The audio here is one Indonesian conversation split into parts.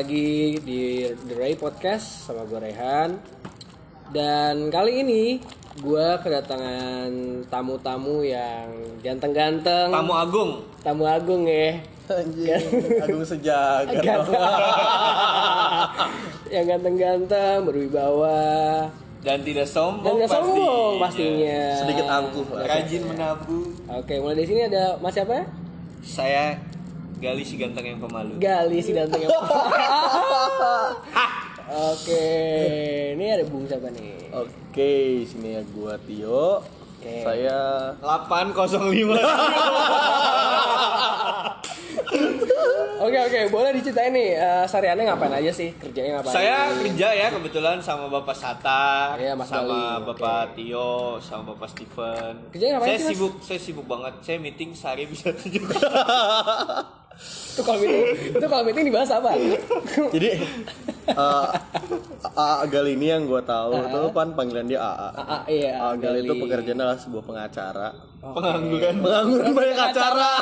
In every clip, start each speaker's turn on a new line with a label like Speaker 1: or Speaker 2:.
Speaker 1: Lagi di The Ray Podcast sama gue Rehan. Dan kali ini gue kedatangan tamu-tamu yang ganteng-ganteng.
Speaker 2: Tamu Agung.
Speaker 1: Tamu agung ya.
Speaker 3: Anjing, Agung sejagat.
Speaker 1: Ganteng. yang ganteng-ganteng, berwibawa.
Speaker 2: Dan tidak
Speaker 1: Dan
Speaker 2: sombong
Speaker 1: gak sombong pastinya.
Speaker 3: Sedikit angkuh lah.
Speaker 2: Rajin menabung.
Speaker 1: Oke, mulai dari sini ada Mas siapa?
Speaker 2: Saya Gali si ganteng yang pemalu.
Speaker 1: Gali si ganteng yang Oke, ini ada Bung siapa nih?
Speaker 3: Oke, sini ya gua Tio.
Speaker 1: Oke.
Speaker 3: Saya
Speaker 2: 805.
Speaker 1: Oke oke, boleh diceritain nih uh, sehariannya ngapain aja sih? Kerjanya ngapain?
Speaker 2: Saya kerja ya kebetulan sama Bapak Sata,
Speaker 1: Iya, Mas
Speaker 2: sama
Speaker 1: Gali.
Speaker 2: Bapak Tio, sama Bapak Steven.
Speaker 1: Kerjanya ngapain
Speaker 2: saya
Speaker 1: sih, Mas?
Speaker 2: sibuk, saya sibuk banget. Saya meeting sehari bisa tujuh.
Speaker 1: itu kalau meeting, itu kalau meeting dibahas apa?
Speaker 3: jadi eh AA Gali ini yang gua tahu itu kan panggilan dia AA.
Speaker 1: Ah, iya.
Speaker 3: AA Gali itu pekerjaannya adalah sebuah pengacara.
Speaker 2: Pengangguran.
Speaker 3: Pengangguran banyak acara.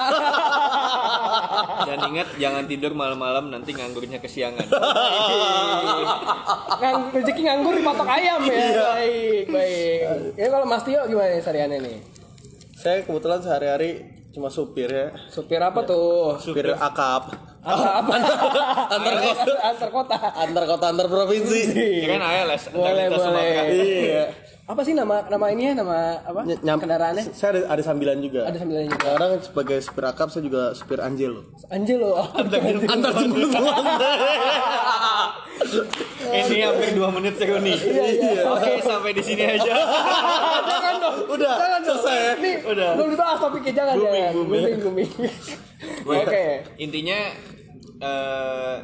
Speaker 2: Dan ingat jangan tidur malam-malam nanti nganggurnya kesiangan.
Speaker 1: Ngang, rezeki nganggur dipatok ayam ya. Baik baik. Ya kalau Mas Tio gimana nih sehariannya nih?
Speaker 3: Saya kebetulan sehari-hari cuma supir ya.
Speaker 1: Supir apa tuh?
Speaker 3: Supir akap.
Speaker 1: Apa apa? antar kota. Antar kota.
Speaker 3: Antar kota antar provinsi.
Speaker 2: Kirain ALS.
Speaker 1: Boleh boleh.
Speaker 3: Iya.
Speaker 1: Apa sih nama nama ini ya? Nama apa?
Speaker 3: Ny- nyam-
Speaker 1: Kendaraannya?
Speaker 3: Saya ada, ada sambilan juga.
Speaker 1: Ada sambilan juga.
Speaker 3: Kadang sebagai supir akap saya juga supir anjel loh.
Speaker 1: Anjir loh.
Speaker 3: Antar jemput.
Speaker 2: Ini hampir 2 menit Seruni.
Speaker 1: iya.
Speaker 2: Oke, sampai di sini aja.
Speaker 1: Jangan dong.
Speaker 3: Udah,
Speaker 1: Jangan dong.
Speaker 3: selesai ya?
Speaker 1: Ini
Speaker 2: Udah.
Speaker 1: belum dibahas topiknya jangan
Speaker 2: Booming,
Speaker 1: jangan.
Speaker 2: booming.
Speaker 1: Booming booming.
Speaker 2: Gue-
Speaker 1: Oke.
Speaker 2: Intinya eh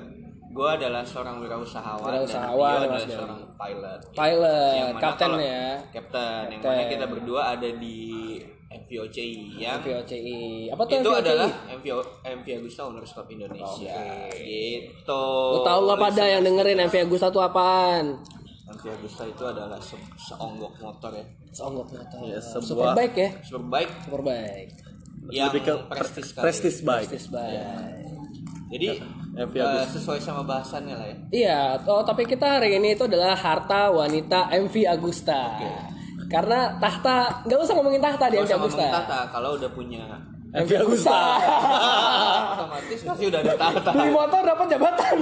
Speaker 2: gue adalah seorang wirausahawan,
Speaker 1: Wirausahawan,
Speaker 2: dan
Speaker 1: Mas
Speaker 2: adalah seorang pilot.
Speaker 1: Pilot,
Speaker 2: Yang
Speaker 1: kapten
Speaker 2: kalau-
Speaker 1: ya.
Speaker 2: Kapten. Yang mana kita berdua ada di MVOCI yang
Speaker 1: MVOCI. Apa tuh
Speaker 2: itu
Speaker 1: MVOCI?
Speaker 2: adalah MVO MV Agusta Owners Club Indonesia. Gitu.
Speaker 1: Lu tau lah pada yang dengerin MV Agusta tuh apaan?
Speaker 2: MV Agusta itu adalah se seonggok motor ya.
Speaker 1: Seonggok motor.
Speaker 3: Iya,
Speaker 1: Super
Speaker 3: sebuah-
Speaker 1: bike ya.
Speaker 2: Superbike
Speaker 1: Super bike.
Speaker 2: yang
Speaker 3: Lebih ke
Speaker 2: prestis
Speaker 3: prestige bike.
Speaker 1: Prestige bike.
Speaker 2: Jadi
Speaker 3: MV Agusta.
Speaker 2: sesuai sama bahasannya lah ya.
Speaker 1: Iya, oh, tapi kita hari ini itu adalah harta wanita MV Agusta. Karena tahta, nggak usah ngomongin tahta di MV
Speaker 2: usah
Speaker 1: Agusta.
Speaker 2: tata kalau udah punya
Speaker 3: MV Agusta.
Speaker 2: otomatis pasti udah ada tata.
Speaker 1: Beli motor dapat jabatan.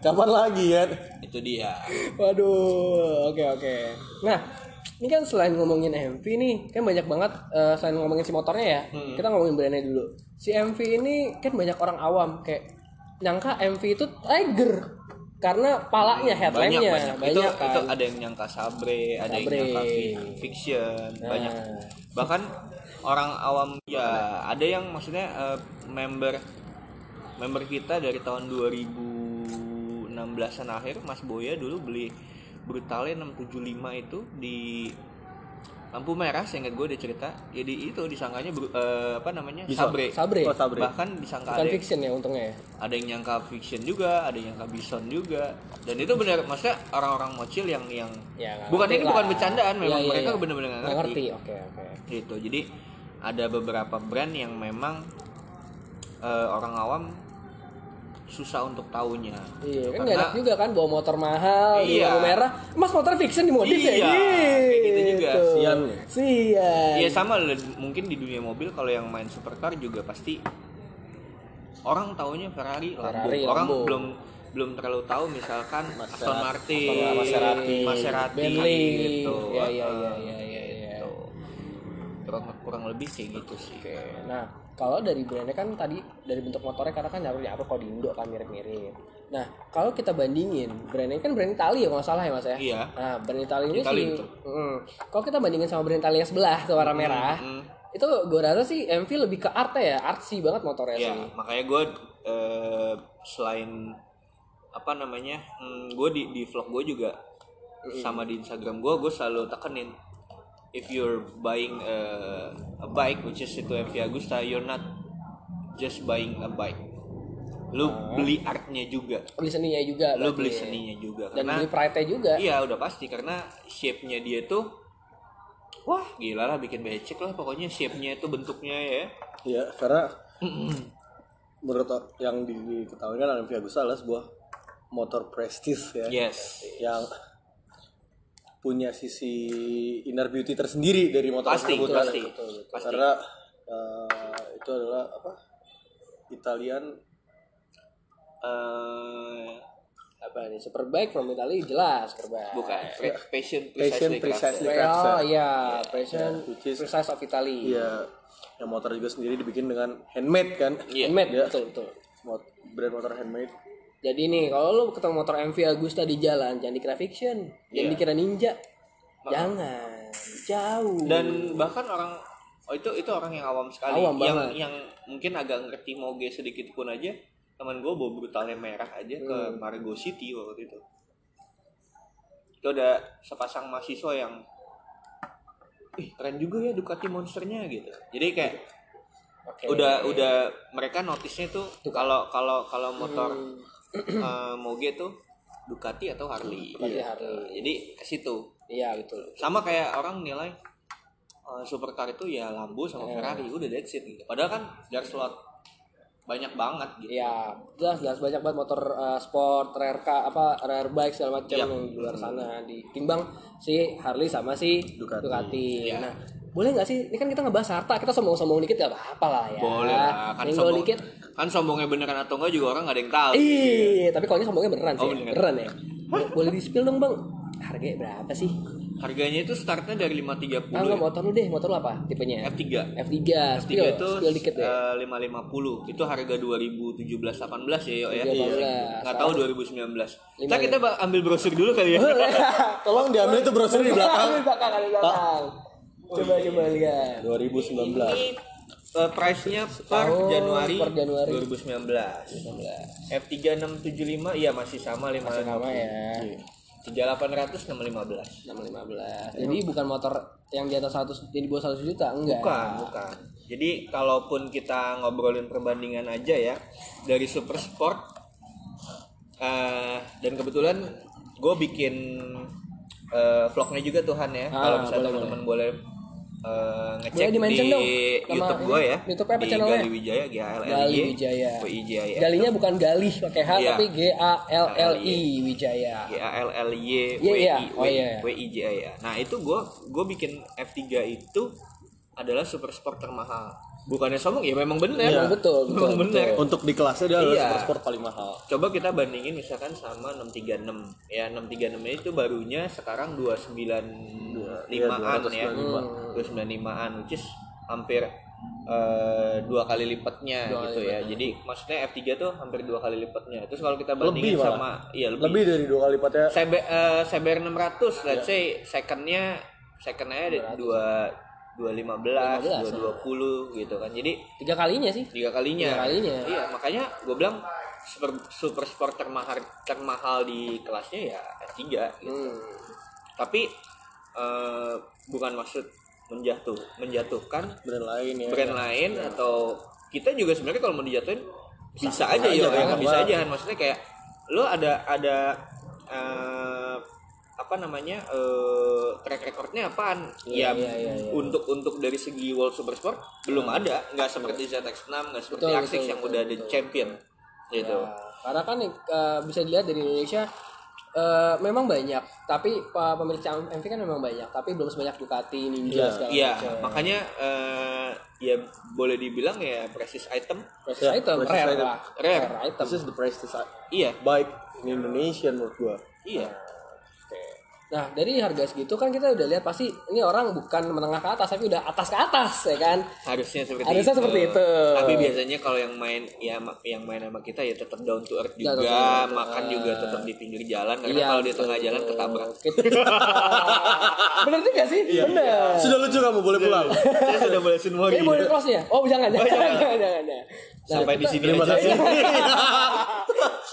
Speaker 3: Kapan lagi ya?
Speaker 2: Itu dia.
Speaker 1: Waduh, oke oke. Nah, ini kan selain ngomongin MV nih, kan banyak banget eh, selain ngomongin si motornya ya,
Speaker 2: Hmm.
Speaker 1: kita ngomongin brandnya dulu. Si MV ini kan banyak orang awam kayak nyangka MV itu Tiger karena palanya
Speaker 2: Banyak
Speaker 1: headline-nya
Speaker 2: banyak. Itu
Speaker 1: kan.
Speaker 2: itu ada yang nyangka Sabre, ada yang
Speaker 1: Sabre.
Speaker 2: nyangka fi- fiction,
Speaker 1: Nah.
Speaker 2: banyak. Bahkan orang awam ya ada yang maksudnya eh, member member kita dari tahun 2016-an akhir Mas Boya dulu beli Brutalnya 675 itu di lampu merah seingat gue dia cerita jadi itu disangkanya eh, apa namanya
Speaker 3: Bison.
Speaker 2: sabre
Speaker 1: Sabre.
Speaker 3: Oh, Sabre.
Speaker 2: bahkan disangka
Speaker 1: Bukan
Speaker 2: ada
Speaker 1: fiction ya untungnya ya.
Speaker 2: ada yang nyangka fiction juga, ada yang nyangka bison juga. Dan itu benar maksudnya orang-orang mocil yang yang
Speaker 1: Ya,
Speaker 2: bukan
Speaker 1: ngerti
Speaker 2: ini
Speaker 1: lah.
Speaker 2: bukan bercandaan,
Speaker 1: Iya,
Speaker 2: memang
Speaker 1: iya,
Speaker 2: mereka
Speaker 1: iya.
Speaker 2: benar-benar nggak
Speaker 1: Nggak
Speaker 2: ngerti.
Speaker 1: Oke oke.
Speaker 2: Gitu. Jadi ada beberapa brand yang memang eh, orang awam susah untuk tahunya.
Speaker 1: Iya, kan
Speaker 2: Karena-
Speaker 1: enak juga kan bawa motor mahal
Speaker 2: Iya.
Speaker 1: lampu merah. Mas motor fiction dimodif ya?
Speaker 2: Iya, gitu juga.
Speaker 3: Sian.
Speaker 1: Sian.
Speaker 2: Iya sama mungkin di dunia mobil kalau yang main supercar juga pasti orang taunya Ferrari, Lambo.
Speaker 1: Ferrari,
Speaker 2: orang
Speaker 1: Lambo.
Speaker 2: belum belum terlalu tahu misalkan Aston Martin,
Speaker 1: Maserati,
Speaker 2: Maserati,
Speaker 1: Bentley.
Speaker 2: gitu.
Speaker 1: Iya iya
Speaker 2: Eh,
Speaker 1: iya iya iya. iya.
Speaker 2: gitu. Kurang kurang lebih kayak gitu sih.
Speaker 1: Oke. Nah, kalau dari brandnya kan tadi dari bentuk motornya karena kan nyaru nyaru kalau di Indo kan mirip-mirip. Nah, kalau kita bandingin brandnya kan brand Italia ya kalau nggak salah ya mas ya.
Speaker 2: Iya.
Speaker 1: Nah, brand Italia ini
Speaker 2: Italia,
Speaker 1: sih. Mm, kalau kita bandingin sama brand Italia yang sebelah tuh warna merah,
Speaker 2: mm.
Speaker 1: itu gue rasa sih MV lebih ke art ya, artsy banget motornya
Speaker 2: Ya,
Speaker 1: sih.
Speaker 2: makanya gue eh, selain apa namanya, gue di di vlog gue juga sama di Instagram gue, gue selalu tekenin if you're buying a, a bike which is itu MV Agusta, you're not just buying a bike. Lu beli artnya juga,
Speaker 1: Beli seninya juga.
Speaker 2: lu
Speaker 1: berarti
Speaker 2: beli
Speaker 1: ya.
Speaker 2: seninya juga
Speaker 1: Dan
Speaker 2: karena
Speaker 1: beli pride-nya juga.
Speaker 2: Iya udah pasti karena shape-nya dia tuh Wah gila lah bikin becek lah pokoknya shape-nya itu bentuknya ya
Speaker 3: Ya, karena menurut yang diketahui kan Alvia Agusta adalah sebuah motor prestis ya
Speaker 2: yes
Speaker 3: yang punya sisi inner beauty tersendiri dari motor
Speaker 2: pasti
Speaker 3: tersebut
Speaker 2: pasti
Speaker 3: kan.
Speaker 2: pasti
Speaker 3: karena eh, itu adalah apa Italian
Speaker 2: Eh,
Speaker 1: apa nih Superbike from Italy jelas Superbike
Speaker 2: bukan Pre- passion
Speaker 3: Passion
Speaker 2: precisely crafted.
Speaker 1: Oh iya, Passion
Speaker 3: which is-
Speaker 1: Precise of Italy.
Speaker 3: ya yang motor juga sendiri dibikin dengan handmade kan
Speaker 2: Iya.
Speaker 1: Handmade,
Speaker 3: Iya.
Speaker 1: betul betul.
Speaker 3: Brand motor handmade
Speaker 1: Jadi nih kalau lu ketemu motor MV Agusta di jalan jangan dikira fiction, jangan
Speaker 2: Iya.
Speaker 1: dikira ninja. Jangan, jauh.
Speaker 2: dan bahkan orang oh itu itu orang yang awam sekali
Speaker 1: Awam
Speaker 2: yang
Speaker 1: banget.
Speaker 2: yang mungkin agak ngerti moge sedikit pun aja teman gue bawa brutalnya merah aja ke
Speaker 1: Hmm.
Speaker 2: Margo City waktu itu itu ada sepasang mahasiswa yang ih keren juga ya Ducati monsternya gitu jadi kayak
Speaker 1: Oke.
Speaker 2: udah udah mereka notisnya tuh kalau kalau kalau motor
Speaker 1: Hmm.
Speaker 2: Eh, moge tuh Ducati atau Harley
Speaker 1: Ducati,
Speaker 2: Gitu.
Speaker 1: Harley.
Speaker 2: jadi ke situ
Speaker 1: Iya betul.
Speaker 2: sama kayak orang nilai uh, supercar itu ya Lambo sama Ferrari udah that's it gitu. Padahal kan there's lot banyak banget gitu.
Speaker 1: Iya, jelas jelas banyak banget motor uh, sport, rare car, apa rare bike segala macam
Speaker 2: Yap.
Speaker 1: yang di luar sana ditimbang si Harley sama si Ducati.
Speaker 3: Ducati.
Speaker 1: Nah, boleh nggak sih? Ini kan kita ngebahas harta, kita sombong-sombong dikit gak apa-apa lah ya.
Speaker 2: Boleh lah kan
Speaker 1: Nyenggol
Speaker 2: sombong.
Speaker 1: dikit.
Speaker 2: Kan sombongnya beneran atau enggak juga orang gak ada yang tahu.
Speaker 1: Ih, tapi kalau ini sombongnya beneran sih.
Speaker 2: Oh,
Speaker 1: ya.
Speaker 2: beneran.
Speaker 1: beneran ya. Bo- Boleh di spill dong bang. Harganya berapa sih?
Speaker 2: Harganya itu startnya dari 530
Speaker 1: Ah, nggak, motor lu deh, motor lu apa tipenya?
Speaker 2: F3.
Speaker 1: F3,
Speaker 2: F3
Speaker 1: spill,
Speaker 2: itu
Speaker 1: spill dikit deh.
Speaker 2: uh, 550. Itu harga 2017 18 ya, Yo ya.
Speaker 1: 2018.
Speaker 2: Nggak tahu 2019. Kita kita ba- ambil brosur dulu kali ya.
Speaker 3: tolong diambil itu brosur di belakang
Speaker 1: Di belakang, di belakang. Coba coba lihat.
Speaker 3: 2019
Speaker 2: Ini uh, price-nya per
Speaker 1: Tahun
Speaker 2: Januari,
Speaker 1: per Januari.
Speaker 2: 2019. F3 675 iya masih sama 5
Speaker 1: Masih sama ya.
Speaker 2: 3800 615.
Speaker 1: 615. Jadi bukan motor yang di atas 100 yang di bawah 100 juta, enggak.
Speaker 2: Bukan, bukan. Jadi kalaupun kita ngobrolin perbandingan aja ya dari super sport eh, dan kebetulan gue bikin eh, vlognya juga Tuhan ya.
Speaker 1: Ah,
Speaker 2: Kalau misalnya
Speaker 1: boleh,
Speaker 2: teman-teman boleh eh, ngecek
Speaker 1: Boleh di-mention
Speaker 2: di
Speaker 1: dong
Speaker 2: YouTube gue ya.
Speaker 1: YouTube apa channelnya?
Speaker 2: Gali Wijaya G A L L
Speaker 1: Gali
Speaker 2: I
Speaker 1: Wijaya.
Speaker 2: W I J A Y.
Speaker 1: Galinya bukan Galih pakai H
Speaker 2: Iya.
Speaker 1: tapi G A L L I Wijaya.
Speaker 2: G A L L Y W
Speaker 1: Iya, iya.
Speaker 2: I
Speaker 1: Oh, iya, iya.
Speaker 2: W I J A ya. Nah itu gue gue bikin F3 itu adalah super sport termahal. Bukannya sombong ya memang benar.
Speaker 1: Memang betul, betul,
Speaker 2: Memang benar.
Speaker 3: untuk di kelasnya dia adalah
Speaker 2: Iya.
Speaker 3: super sport paling mahal
Speaker 2: Coba kita bandingin misalkan sama 636. Ya 636 ini itu barunya sekarang 295-an ya. 295-an which is hampir eh, dua kali lipatnya gitu ya. Jadi maksudnya F3 tuh hampir dua kali lipatnya. Terus kalau kita bandingin
Speaker 3: Lebih malah.
Speaker 2: sama iya lebih.
Speaker 3: lebih dari dua kali lipatnya
Speaker 2: CB, eh, CBR 600 let's say secondnya secondnya ada dua dua lima belas dua dua puluh gitu kan jadi
Speaker 1: Tiga kalinya sih.
Speaker 2: tiga kalinya
Speaker 1: Tiga kalinya.
Speaker 2: iya makanya gue bilang super super sport termahal termahal di kelasnya ya F3 gitu.
Speaker 1: Hmm.
Speaker 2: tapi eh, bukan maksud menjatuh menjatuhkan
Speaker 3: brand lain ya.
Speaker 2: brand lain atau kita juga sebenarnya kalau mau dijatuhin bisa aja
Speaker 3: aja
Speaker 2: ya,
Speaker 3: kan,
Speaker 2: bisa
Speaker 3: Bang.
Speaker 2: aja kan? Maksudnya kayak lo ada ada eh, apa namanya eh, track recordnya apaan? Ya
Speaker 1: iya, iya, iya.
Speaker 2: untuk untuk dari segi World Super Sport belum ada. Nggak seperti ZX6 nggak seperti
Speaker 1: Betul,
Speaker 2: Axis
Speaker 1: betul,
Speaker 2: yang
Speaker 1: betul,
Speaker 2: udah ada champion gitu.
Speaker 1: Ya, karena kan eh, bisa dilihat dari Indonesia eh, memang banyak, tapi pa- pemilik MV kan memang banyak, tapi belum sebanyak Ducati, Ninja segala
Speaker 2: Iya,
Speaker 1: macam.
Speaker 2: makanya eh, ya boleh dibilang ya precious item.
Speaker 1: Precious
Speaker 3: Ya,
Speaker 1: item,
Speaker 3: precious
Speaker 1: rare
Speaker 3: item.
Speaker 1: lah.
Speaker 2: Rare.
Speaker 1: item.
Speaker 3: this is the to
Speaker 2: Iya,
Speaker 3: bike in Indonesia menurut gua
Speaker 2: iya.
Speaker 1: Nah, dari harga segitu kan kita udah lihat pasti ini orang bukan menengah ke atas, tapi udah atas ke atas, ya kan?
Speaker 2: Harusnya seperti
Speaker 1: Harusnya
Speaker 2: itu.
Speaker 1: seperti itu.
Speaker 2: Tapi biasanya kalau yang main ya yang main sama kita ya tetap down to earth
Speaker 1: Down to
Speaker 2: juga,
Speaker 1: earth.
Speaker 2: makan juga tetap di pinggir jalan karena
Speaker 1: Iya,
Speaker 2: kalau di tengah jalan ketabrak.
Speaker 1: Bener juga sih? Bener.
Speaker 3: sudah lucu kamu boleh pulang
Speaker 2: Saya sudah boleh semua
Speaker 1: Ini boleh close ya? Oh, jangan, jangan, jangan, jangan, jangan. Nah,
Speaker 2: Sampai di
Speaker 1: kita-
Speaker 2: sini
Speaker 3: terima
Speaker 2: aja.
Speaker 3: kasih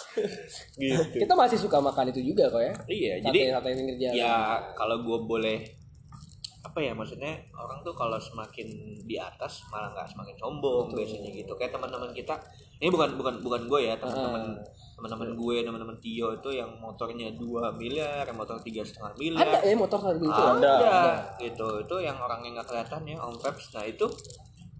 Speaker 2: gitu.
Speaker 1: Kita masih suka makan itu juga kok ya.
Speaker 2: Iya,
Speaker 1: Sate-
Speaker 2: jadi
Speaker 1: sate pinggir jalan.
Speaker 2: ya kalau gue boleh apa ya maksudnya orang tuh kalau semakin di atas malah nggak semakin sombong biasanya gitu kayak teman-teman kita ini bukan bukan bukan gue ya teman-teman teman-teman gue teman-teman Tio itu yang motornya 2 miliar yang motor tiga setengah miliar
Speaker 1: Ada ya motor seperti itu.
Speaker 2: ada,
Speaker 3: Ada.
Speaker 2: gitu itu yang orang yang nggak kelihatan ya Om Peps nah itu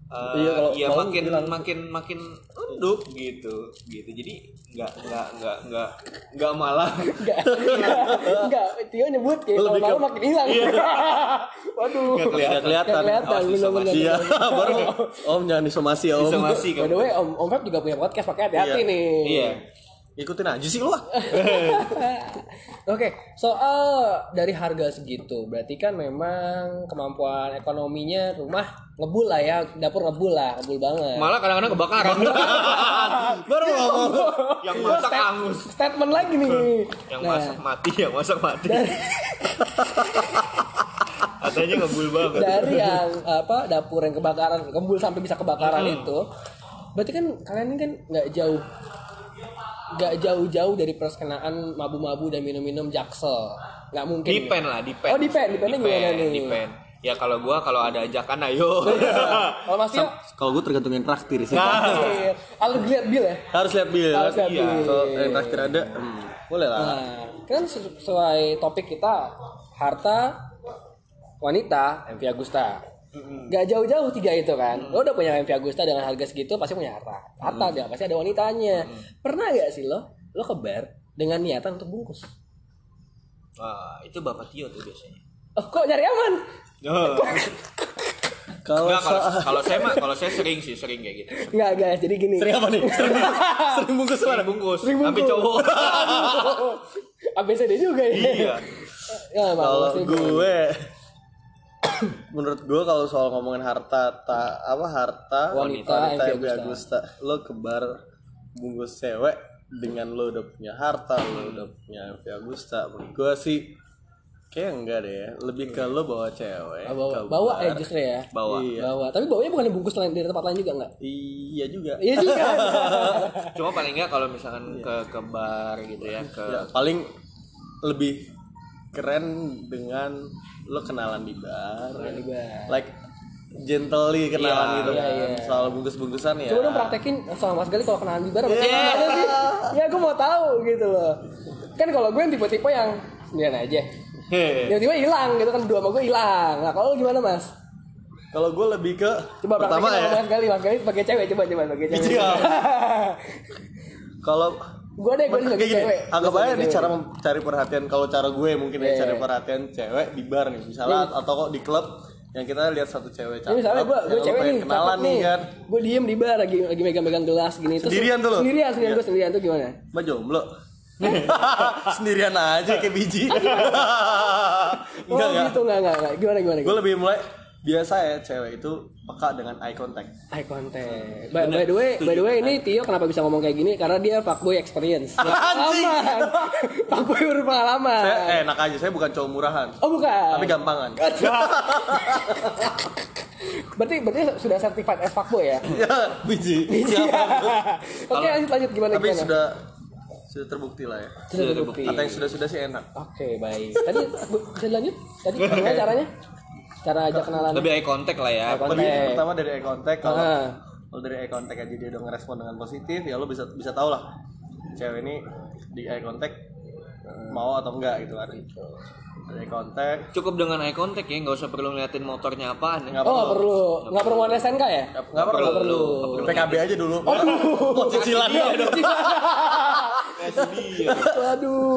Speaker 2: eh,
Speaker 3: Iya, kalau
Speaker 2: ya makin
Speaker 3: bilang.
Speaker 2: makin makin enduk gitu gitu jadi nggak nggak nggak nggak nggak malah.
Speaker 1: Enggak, Tio nyebut kayak
Speaker 3: Lebih
Speaker 1: kalau
Speaker 3: ke-
Speaker 1: makin hilang. Waduh.
Speaker 2: Nggak kelihatan.
Speaker 3: Nggak kelihatan.
Speaker 1: Nggak
Speaker 2: Awas
Speaker 1: bener-bener.
Speaker 3: Iya, baru Om jangan disomasi ya Om.
Speaker 2: disomasi
Speaker 1: By the way, Om Om Feb juga punya podcast, pakai hati-hati
Speaker 3: Iya.
Speaker 1: nih.
Speaker 2: iya
Speaker 3: Ikutin aja sih lu ah.
Speaker 1: Oke, soal dari harga segitu, berarti kan memang kemampuan ekonominya rumah ngebul lah ya, dapur ngebul lah, ngebul banget.
Speaker 2: malah kadang-kadang kebakaran
Speaker 3: Baru ngomong.
Speaker 2: yang masak angus
Speaker 1: Statement lagi nih.
Speaker 2: yang
Speaker 1: Nah,
Speaker 2: masak mati yang masak mati katanya ngebul banget
Speaker 1: dari yang apa dapur yang kebakaran, ngebul sampai bisa kebakaran itu, berarti kan kalian ini kan nggak jauh nggak jauh-jauh dari perskenaan mabu-mabu dan minum-minum jaksel nggak mungkin
Speaker 2: depend lah depend
Speaker 1: Oh, depend. Dependnya gimana nih?
Speaker 2: depend ya kalau gua kalau ada ajakan ayo
Speaker 1: kalau mas Tio
Speaker 3: Kalau gue tergantungin traktir sih.
Speaker 2: nah
Speaker 1: harus lihat bil ya
Speaker 3: Harus lihat bil.
Speaker 1: Harus lihat
Speaker 2: Iya.
Speaker 1: bil.
Speaker 3: Kalau yang traktir ada, hmm, boleh lah.
Speaker 1: Nah, kan sesuai topik kita harta wanita MV Agusta. Gak jauh-jauh tiga itu kan. Lo udah punya MV Agusta dengan harga segitu pasti punya harta. Harta dia pasti ada wanitanya. Pernah gak sih lo lo ke bar dengan niatan untuk bungkus?
Speaker 2: Wah, itu bapak Tio tuh biasanya
Speaker 1: Oh, kok nyari aman?
Speaker 3: Kalau
Speaker 2: Nggak, kalau
Speaker 3: soal-
Speaker 2: kalau saya mah kalau saya sering sih sering kayak gitu
Speaker 1: Enggak guys, jadi gini.
Speaker 3: sering apa nih? Sering, sering bungkus mana?
Speaker 2: sering bungkus
Speaker 1: Sering
Speaker 2: sampai
Speaker 1: bungkus.
Speaker 2: cowok
Speaker 1: ABCD juga ya.
Speaker 2: iya
Speaker 1: Ya,
Speaker 3: Kalau gue menurut gue kalau soal ngomongin harta ta, apa harta
Speaker 1: Wanita,
Speaker 3: wanita
Speaker 1: MV
Speaker 3: Agusta lo ke bar bungkus cewek dengan lo udah punya harta lo udah punya MV Agusta menurut gue sih kayak enggak deh ya. lebih ke lo bawa cewek
Speaker 1: Ah, bawa,
Speaker 3: ke
Speaker 1: bawa ya justru ya.
Speaker 2: bawa
Speaker 3: Iya.
Speaker 1: Bawa. Tapi bawanya bukan dibungkus lain dari tempat lain juga enggak?
Speaker 3: iya juga
Speaker 1: Iya juga.
Speaker 2: cuma paling nggak kalau misalkan ke ke bar gitu ya ke
Speaker 3: Ya, paling lebih keren dengan lo kenalan di bar
Speaker 1: Di bar.
Speaker 3: like gently kenalan
Speaker 2: Iya,
Speaker 3: gitu
Speaker 1: iya,
Speaker 3: kan
Speaker 1: iya.
Speaker 3: soal bungkus-bungkusan ya
Speaker 1: Coba dong praktekin sama Mas Gali kalau kenalan di bar apa
Speaker 3: Iya.
Speaker 1: gimana sih? Ya gue mau tahu gitu loh. Kan kalau gue yang tipe-tipe yang sendirian aja.
Speaker 2: Hehe.
Speaker 1: Tiba-tiba hilang gitu kan berdua sama gue hilang. Nah kalau gimana Mas?
Speaker 3: kalau gue lebih ke
Speaker 1: Coba
Speaker 3: pertama ya
Speaker 1: Mas Gali. Mas Gali sebagai cewek coba coba sebagai cewek.
Speaker 3: Iya. kalau
Speaker 1: gue deh gue
Speaker 3: kayak gini,
Speaker 1: cewek.
Speaker 3: anggap aja
Speaker 1: cewek.
Speaker 3: cara cari perhatian kalau cara gue mungkin ya
Speaker 1: Iya.
Speaker 3: cari perhatian cewek di bar nih misalnya atau kok di klub yang kita lihat satu cewek cakep
Speaker 1: misalnya gue gue cewek nih
Speaker 3: kenalan nih kan
Speaker 1: Gue diem di bar lagi lagi megang-megang gelas gini. Terus
Speaker 3: Sendirian tuh lo?
Speaker 1: Sendirian sendirian
Speaker 3: Iya.
Speaker 1: gue sendirian tuh gimana?
Speaker 3: mbak jomblo sendirian aja kayak biji
Speaker 1: Oh
Speaker 3: enggak enggak
Speaker 1: gitu enggak enggak enggak. Gimana gimana?
Speaker 3: gue lebih mulai biasa ya cewek itu peka dengan eye contact
Speaker 1: Eye contact. By, by the way, by the way ini Tio kenapa bisa ngomong kayak gini? Karena dia fuckboy experience. Pengalaman. fuckboy berpengalaman.
Speaker 3: saya eh, enak aja saya bukan cowok murahan
Speaker 1: Oh bukan.
Speaker 3: tapi gampangan
Speaker 1: berarti berarti sudah certified as fuckboy ya?
Speaker 3: ya biji
Speaker 1: Iya. Oke lanjut lanjut gimana
Speaker 3: tapi
Speaker 1: gimana?
Speaker 3: sudah sudah terbukti lah ya
Speaker 1: Sudah terbukti.
Speaker 3: kata yang sudah sudah sih enak
Speaker 1: Oke baik. Tadi bisa dilanjut? Tadi gimana caranya? Cara ajak kenalan.
Speaker 2: lebih eye contact lah ya.
Speaker 1: Eye contact.
Speaker 3: Lebih pertama dari eye contact. Kalau
Speaker 1: Ah.
Speaker 3: kalau dari eye contact aja dia udah ngerespon dengan positif ya lo bisa bisa tahu lah cewek ini di eye contact mau atau enggak gitu kan eye contact.
Speaker 2: Cukup dengan eye contact ya nggak usah perlu ngeliatin motornya apaan ya.
Speaker 3: Nggak
Speaker 1: Oh nggak
Speaker 3: perlu.
Speaker 1: perlu, nggak perlu one SNK ya?
Speaker 3: nggak perlu.
Speaker 2: perlu.
Speaker 3: PKB aja dulu. Oh cicilan.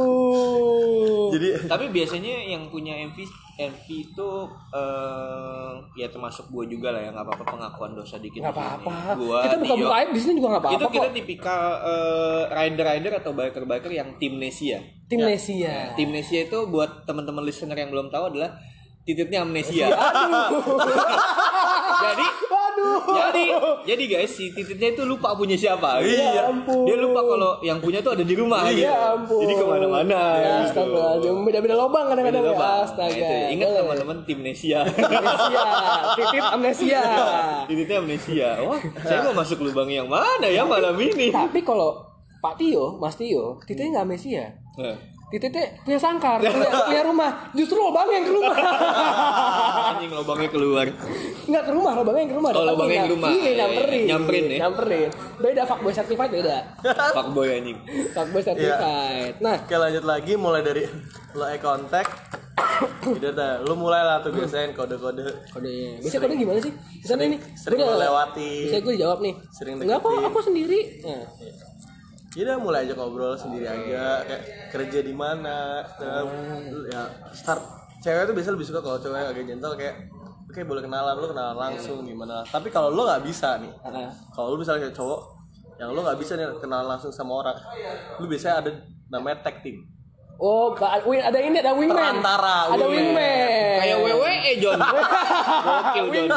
Speaker 1: Waduh.
Speaker 3: jadi
Speaker 2: tapi biasanya yang punya MV MV itu eh, ya termasuk gue juga lah ya nggak apa-apa pengakuan dosa dikit
Speaker 1: Nggak apa-apa.
Speaker 2: Gua
Speaker 1: Kita buka
Speaker 2: Tio.
Speaker 1: buka aib di sini juga nggak
Speaker 2: itu
Speaker 1: apa-apa
Speaker 2: kita
Speaker 1: kok.
Speaker 2: tipikal eh, rider-rider atau biker-biker yang timnesia
Speaker 1: Tim Nesia.
Speaker 2: timnesia itu buat teman-teman listener yang belum tahu adalah titiknya amnesia jadi
Speaker 1: Waduh.
Speaker 2: jadi jadi guys si tititnya itu lupa punya siapa
Speaker 1: Ya ampun.
Speaker 2: dia lupa kalau yang punya tuh ada di rumah gitu.
Speaker 1: Ya ampun.
Speaker 2: jadi ke mana-mana
Speaker 1: Ya,
Speaker 2: gitu.
Speaker 1: Astagfirullahaladzim. Beda-beda lobang kadang-kadang
Speaker 2: Beda
Speaker 1: ya.
Speaker 2: lubang.
Speaker 1: Astaga.
Speaker 2: Nah, itu. Ingat teman-teman timnesia.
Speaker 1: Amnesia. Titit amnesia.
Speaker 2: Titiknya amnesia. Wah, saya mau masuk lubang yang mana ya malam ini?
Speaker 1: Tapi kalau Pak Tio, Mas Tio, tititnya nggak amnesia.
Speaker 2: Eh,
Speaker 1: Tititnya punya sangkar, punya, punya rumah. Justru lobangnya yang ke rumah.
Speaker 2: Anjing lubangnya keluar.
Speaker 1: Nggak ke rumah, lobangnya yang ke rumah.
Speaker 2: Oh, lobangnya yang ke rumah.
Speaker 1: Iya, nyamperin.
Speaker 2: Nyamperin ya?
Speaker 1: Nyamperin. Beda fuckboy certified beda.
Speaker 2: Fuckboy anjing.
Speaker 1: Fuckboy certified. Nah,
Speaker 3: Oke lanjut lagi mulai dari lo eye contact Udah dah, lu mulai lah tuh biasain kode-kode
Speaker 1: Kodenya. Biasanya kode gimana sih? Di sana ini.
Speaker 3: sering melewati.
Speaker 1: Biasanya gue dijawab nih.
Speaker 3: Sering
Speaker 1: Enggak kok,
Speaker 3: deketin.
Speaker 1: aku sendiri. Nah.
Speaker 3: Ya udah mulai aja ngobrol sendiri aja kayak kerja di mana. Nah, Ya start cewek tuh biasa lebih suka kalau cewek agak gentle kayak oke boleh kenalan lu kenalan langsung gimana. Tapi kalau lu nggak bisa nih, kalau lu misalnya kayak cowok yang lu nggak bisa nih kenalan langsung sama orang, lu biasanya ada namanya tag team.
Speaker 1: Oh, Pak, win ada ini ada wingman.
Speaker 3: Perantara,
Speaker 1: Ada
Speaker 3: wingman.
Speaker 1: wingman.
Speaker 2: Kayak WWE John. Gokil John.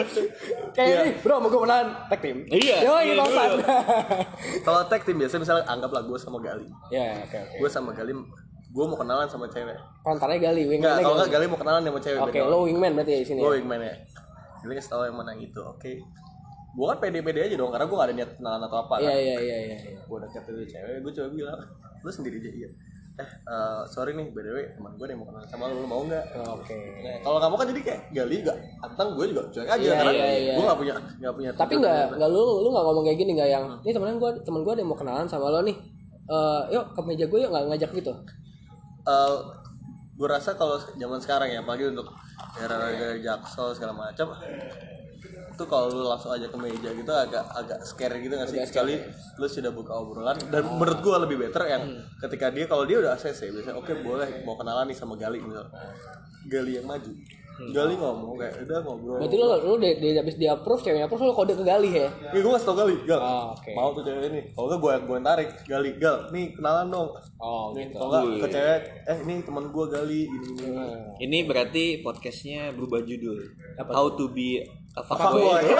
Speaker 1: Kayak ini, bro, mau gue kenalan tag team.
Speaker 2: Iya,
Speaker 1: Yo,
Speaker 2: iya
Speaker 1: ini Bangsan.
Speaker 2: dulu.
Speaker 3: Kalau tag team biasanya misalnya anggaplah gue sama Gali.
Speaker 1: Ya, oke oke.
Speaker 3: Gue sama Gali gue mau kenalan sama cewek.
Speaker 1: Perantaranya gali,
Speaker 3: Enggak,
Speaker 1: wingman
Speaker 3: kalau
Speaker 1: gali.
Speaker 3: enggak Gali mau kenalan sama cewek.
Speaker 1: Oke,
Speaker 3: beda.
Speaker 1: lo wingman berarti ya di sini.
Speaker 3: gue wingman ya jadi kasih tau yang mana yang itu oke gue kan pede-pede aja dong karena gue gak ada niat kenalan atau apa
Speaker 1: Iya,
Speaker 3: kan
Speaker 1: iya, iya, iya. iya.
Speaker 3: gue deket tuh cewek gue coba bilang lu sendiri aja iya eh eh, sorry nih btw teman gue nih mau kenalan sama lu lu mau nggak
Speaker 1: Oke.
Speaker 3: nah, kalau mau kan jadi kayak gali gak anteng gue juga cuek aja
Speaker 1: Iya,
Speaker 3: karena
Speaker 1: iya, iya.
Speaker 3: gue gak punya gak punya
Speaker 1: Tapi nggak nggak lu lu nggak ngomong kayak gini nggak yang ini temenan gue temen gue ada yang mau kenalan sama lo nih. Eh, yuk ke meja gue yuk nggak ngajak gitu.
Speaker 3: Eh, gue rasa kalau zaman sekarang ya apalagi untuk era-era jaksel segala macam itu kalau lu langsung aja ke meja gitu agak agak scary gitu nggak sih sekali lu sudah buka obrolan dan menurut gua lebih better yang ketika dia kalau dia udah ACC biasanya oke boleh mau kenalan nih sama Gali misal Gali yang maju Gali ngomong kayak udah ngobrol
Speaker 1: Berarti lo lu di, di habis di approve ceweknya approve lo kode ke gali ya.
Speaker 3: ya gue ngasih tau Gali Gal
Speaker 1: Oh, oke.
Speaker 3: mau tuh cewek ini kalau nggak gue gue yang tarik Gali Gal nih kenalan dong
Speaker 1: Oh,
Speaker 3: nih
Speaker 1: gitu.
Speaker 3: kalau nggak ke cewek eh ini teman gue Gali ini, ini.
Speaker 1: Hmm.
Speaker 2: Ini berarti podcastnya berubah judul.
Speaker 1: Apa
Speaker 2: How to be
Speaker 3: Fuckboy.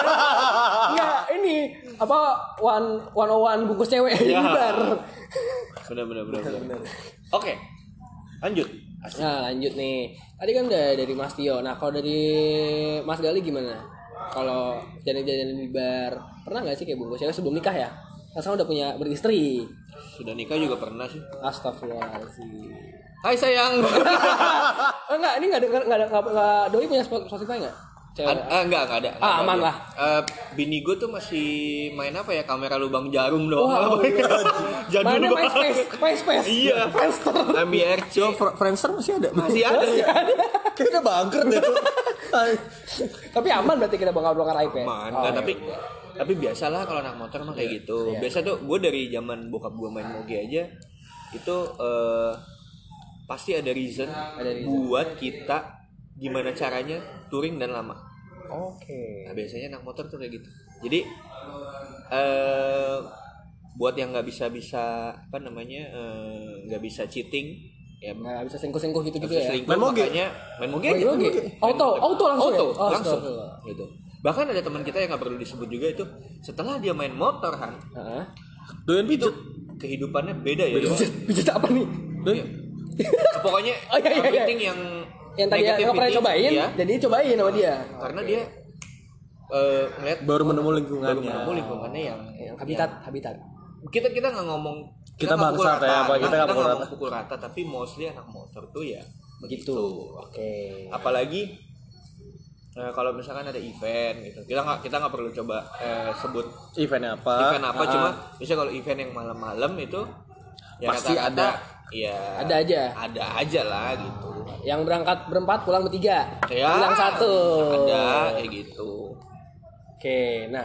Speaker 1: Enggak, ini apa one one on one bungkus cewek
Speaker 2: Ya.
Speaker 1: Bentar.
Speaker 2: Benar benar benar. benar. Oke. Lanjut.
Speaker 1: Nah lanjut nih Tadi kan udah dari Mas Tio Nah kalau dari Mas Gali gimana? Kalau jalan-jalan di bar Pernah gak sih kayak bungkus cewek sebelum nikah ya? Kan udah punya beristri
Speaker 2: Sudah nikah juga pernah sih.
Speaker 1: Astagfirullahaladzim
Speaker 2: Hai sayang.
Speaker 1: Oh, enggak, ini enggak ada enggak ada enggak, enggak doi punya Spotify enggak? Cewek.
Speaker 2: Ad, ah, enggak, enggak ada.
Speaker 1: Ah,
Speaker 2: Enggak
Speaker 1: aman
Speaker 2: ada.
Speaker 1: lah.
Speaker 2: Eh, bini gue tuh masih main apa ya? Kamera lubang jarum dong.
Speaker 1: Wah,
Speaker 2: Jadul
Speaker 1: Mana
Speaker 2: banget.
Speaker 1: MySpace? MySpace.
Speaker 2: Iya.
Speaker 1: Friendster.
Speaker 2: MBRC.
Speaker 3: Friendster masih ada
Speaker 2: Masih ada ya.
Speaker 3: kayaknya udah bangkrut deh
Speaker 1: Tapi aman berarti kita bakal bongkar aib ya?
Speaker 2: Man,
Speaker 1: Oh,
Speaker 2: Nggak,
Speaker 1: iya.
Speaker 2: tapi tapi biasalah kalau anak motor mah kayak gitu. Biasa tuh gue dari zaman bokap gue main moge aja itu eh, pasti ada reason, buat kita gimana caranya touring dan lama.
Speaker 1: Oke.
Speaker 2: Nah biasanya anak motor tuh kayak gitu. Jadi eh buat yang nggak bisa bisa apa namanya eh, nggak bisa cheating ya
Speaker 1: Nggak bisa gitu-gitu
Speaker 2: bisa
Speaker 1: ya?
Speaker 2: selingkuh,
Speaker 3: Main moge?
Speaker 2: makanya main moge
Speaker 1: Oh,
Speaker 2: aja.
Speaker 1: iya, moge. Auto, auto langsung
Speaker 2: auto
Speaker 1: ya? Oh,
Speaker 2: langsung gitu bahkan ada teman kita yang nggak perlu disebut juga itu setelah dia main motor han
Speaker 1: Heeh.
Speaker 3: doyan
Speaker 2: itu
Speaker 3: pijet
Speaker 2: kehidupannya beda ya.
Speaker 1: Pijat apa nih?
Speaker 2: Iya. pokoknya
Speaker 1: Oh, iya, iya, iya.
Speaker 2: yang
Speaker 1: Yang tadi nggak pernah cobain,
Speaker 2: iya,
Speaker 1: jadi cobain sama dia.
Speaker 2: karena dia eh ngeliat
Speaker 3: baru menemu
Speaker 2: baru
Speaker 3: lingkungannya
Speaker 2: menemukan lingkungannya yang
Speaker 1: Yang habitat, habitat.
Speaker 2: kita kita nggak ngomong
Speaker 3: Kita bangsat ya,
Speaker 2: rata.
Speaker 3: apa, kita nggak pukul rata.
Speaker 2: mau pukul rata tapi mostly anak motor tuh ya
Speaker 1: Begitu. Oke.
Speaker 2: apalagi eh, kalau misalkan ada event gitu kita nggak kita nggak perlu coba eh, sebut
Speaker 3: eventnya apa
Speaker 2: event apa
Speaker 3: Ah,
Speaker 2: cuma bisa kalau event yang malam-malam itu ya
Speaker 3: Pasti
Speaker 2: rata-rata
Speaker 3: ada.
Speaker 2: Ya
Speaker 1: Ada aja.
Speaker 2: ada aja lah gitu
Speaker 1: Yang berangkat berempat pulang bertiga.
Speaker 2: ya
Speaker 1: Pulang satu.
Speaker 2: ada kayak gitu
Speaker 1: Oke, nah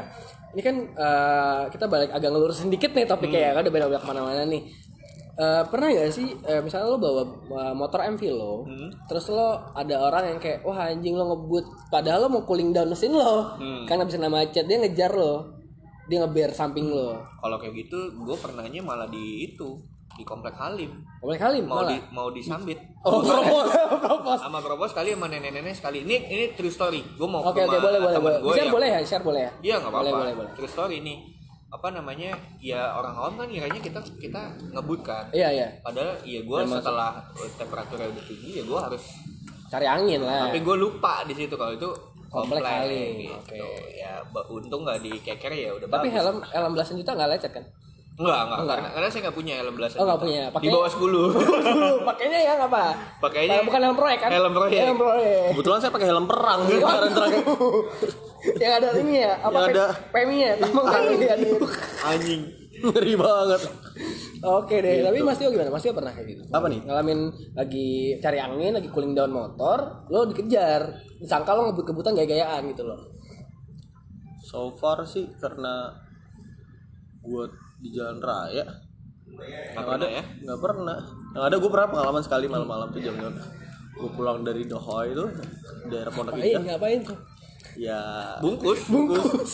Speaker 1: ini kan eh, kita balik agak ngelurus sedikit nih topiknya ya, kan udah beda-beda ke mana-mana nih. Eh, pernah gak sih, eh, misalnya lo bawa eh, motor MV lo, terus lo ada orang yang kayak, wah anjing lo ngebut, padahal lo mau cooling down mesin lo, karena bisa nama macet, dia ngejar lo, dia ngeber samping lo.
Speaker 2: kalau kayak gitu gue pernahnya malah di itu di komplek Halim
Speaker 1: Komplek kali
Speaker 2: mau
Speaker 1: malah.
Speaker 2: di mau disambit
Speaker 1: Oh, propos, propos.
Speaker 2: sama propos sekali sama nenek-nenek sekali ini ini true story gue mau
Speaker 1: Oke
Speaker 2: ke
Speaker 1: oke
Speaker 2: rumah
Speaker 1: boleh boleh boleh.
Speaker 2: gua
Speaker 1: Share
Speaker 2: yang-
Speaker 1: boleh ya, share boleh ya.
Speaker 2: Iya nggak
Speaker 1: Boleh,
Speaker 2: apa-apa.
Speaker 1: boleh, boleh.
Speaker 2: True story nih. Apa namanya? Ya orang awam kan kiranya kita kita ngebut kan.
Speaker 1: Iya iya,
Speaker 2: Padahal ya gue setelah temperaturnya udah tinggi ya gue harus.
Speaker 1: cari angin lah.
Speaker 2: Tapi gue lupa di situ kalau itu
Speaker 1: Komplek kali.
Speaker 2: gitu.
Speaker 1: Oke.
Speaker 2: Ya untung nggak dikeker ya udah
Speaker 1: Tapi
Speaker 2: bagus.
Speaker 1: helm helm belasan juta nggak lecet kan?
Speaker 2: Enggak, enggak, Karena, karena saya nggak punya helm belasan.
Speaker 1: Oh nggak
Speaker 2: juta.
Speaker 1: punya.
Speaker 2: Di bawah 10.
Speaker 1: Pakainya yang apa?
Speaker 2: Pakainya
Speaker 1: bukan helm proyek kan?
Speaker 2: helm proyek.
Speaker 1: Helm proyek.
Speaker 3: kebetulan saya pakai helm perang kemarin terakhir
Speaker 1: yang ada ini ya, apa
Speaker 3: Yang ada-
Speaker 1: peminya, tamang kali.
Speaker 2: Anjing.
Speaker 3: ngeri banget
Speaker 1: Oke deh, tapi Mas Tio gimana? Mas Tio pernah kayak gitu?
Speaker 3: Apa nih?
Speaker 1: Ngalamin lagi cari angin, lagi cooling down motor, lo dikejar. Disangka lo ngebut-kebutan gaya-gayaan gitu loh.
Speaker 3: So far sih karena gue di jalan raya
Speaker 2: Nggak pernah ya
Speaker 3: nggak pernah. Yang ada gue pernah pengalaman sekali malam-malam tuh jam gue pulang dari Dohoy itu daerah Pondok? Indah.
Speaker 1: Ngapain tuh?
Speaker 3: Ya
Speaker 2: bungkus
Speaker 1: Bungkus.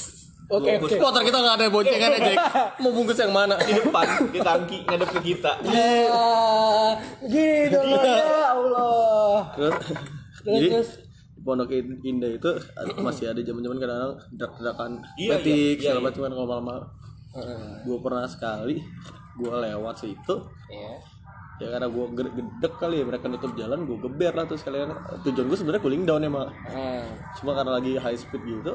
Speaker 1: Oke, oke.
Speaker 3: motor kita nggak ada boncengan aja. Mau bungkus yang mana?
Speaker 2: di depan di tangki ngadep ke kita
Speaker 1: Ah, gitu loh ya Allah.
Speaker 3: Terus,
Speaker 1: Terus,
Speaker 3: jadi
Speaker 1: terus.
Speaker 3: Pondok Indah itu masih ada zaman-zaman kadang-kadang derak-derakan
Speaker 2: Iya,
Speaker 3: petik
Speaker 2: iya, iya,
Speaker 3: segala
Speaker 2: iya.
Speaker 3: macam kan kalau malam-malam. Gue pernah sekali gue lewat situ
Speaker 1: Iya.
Speaker 3: ya karena gue gedek kali ya mereka nutup jalan gue geber lah tuh sekalian tujuan gue sebenarnya cooling down emang
Speaker 1: Ah.
Speaker 3: cuma karena lagi high speed gitu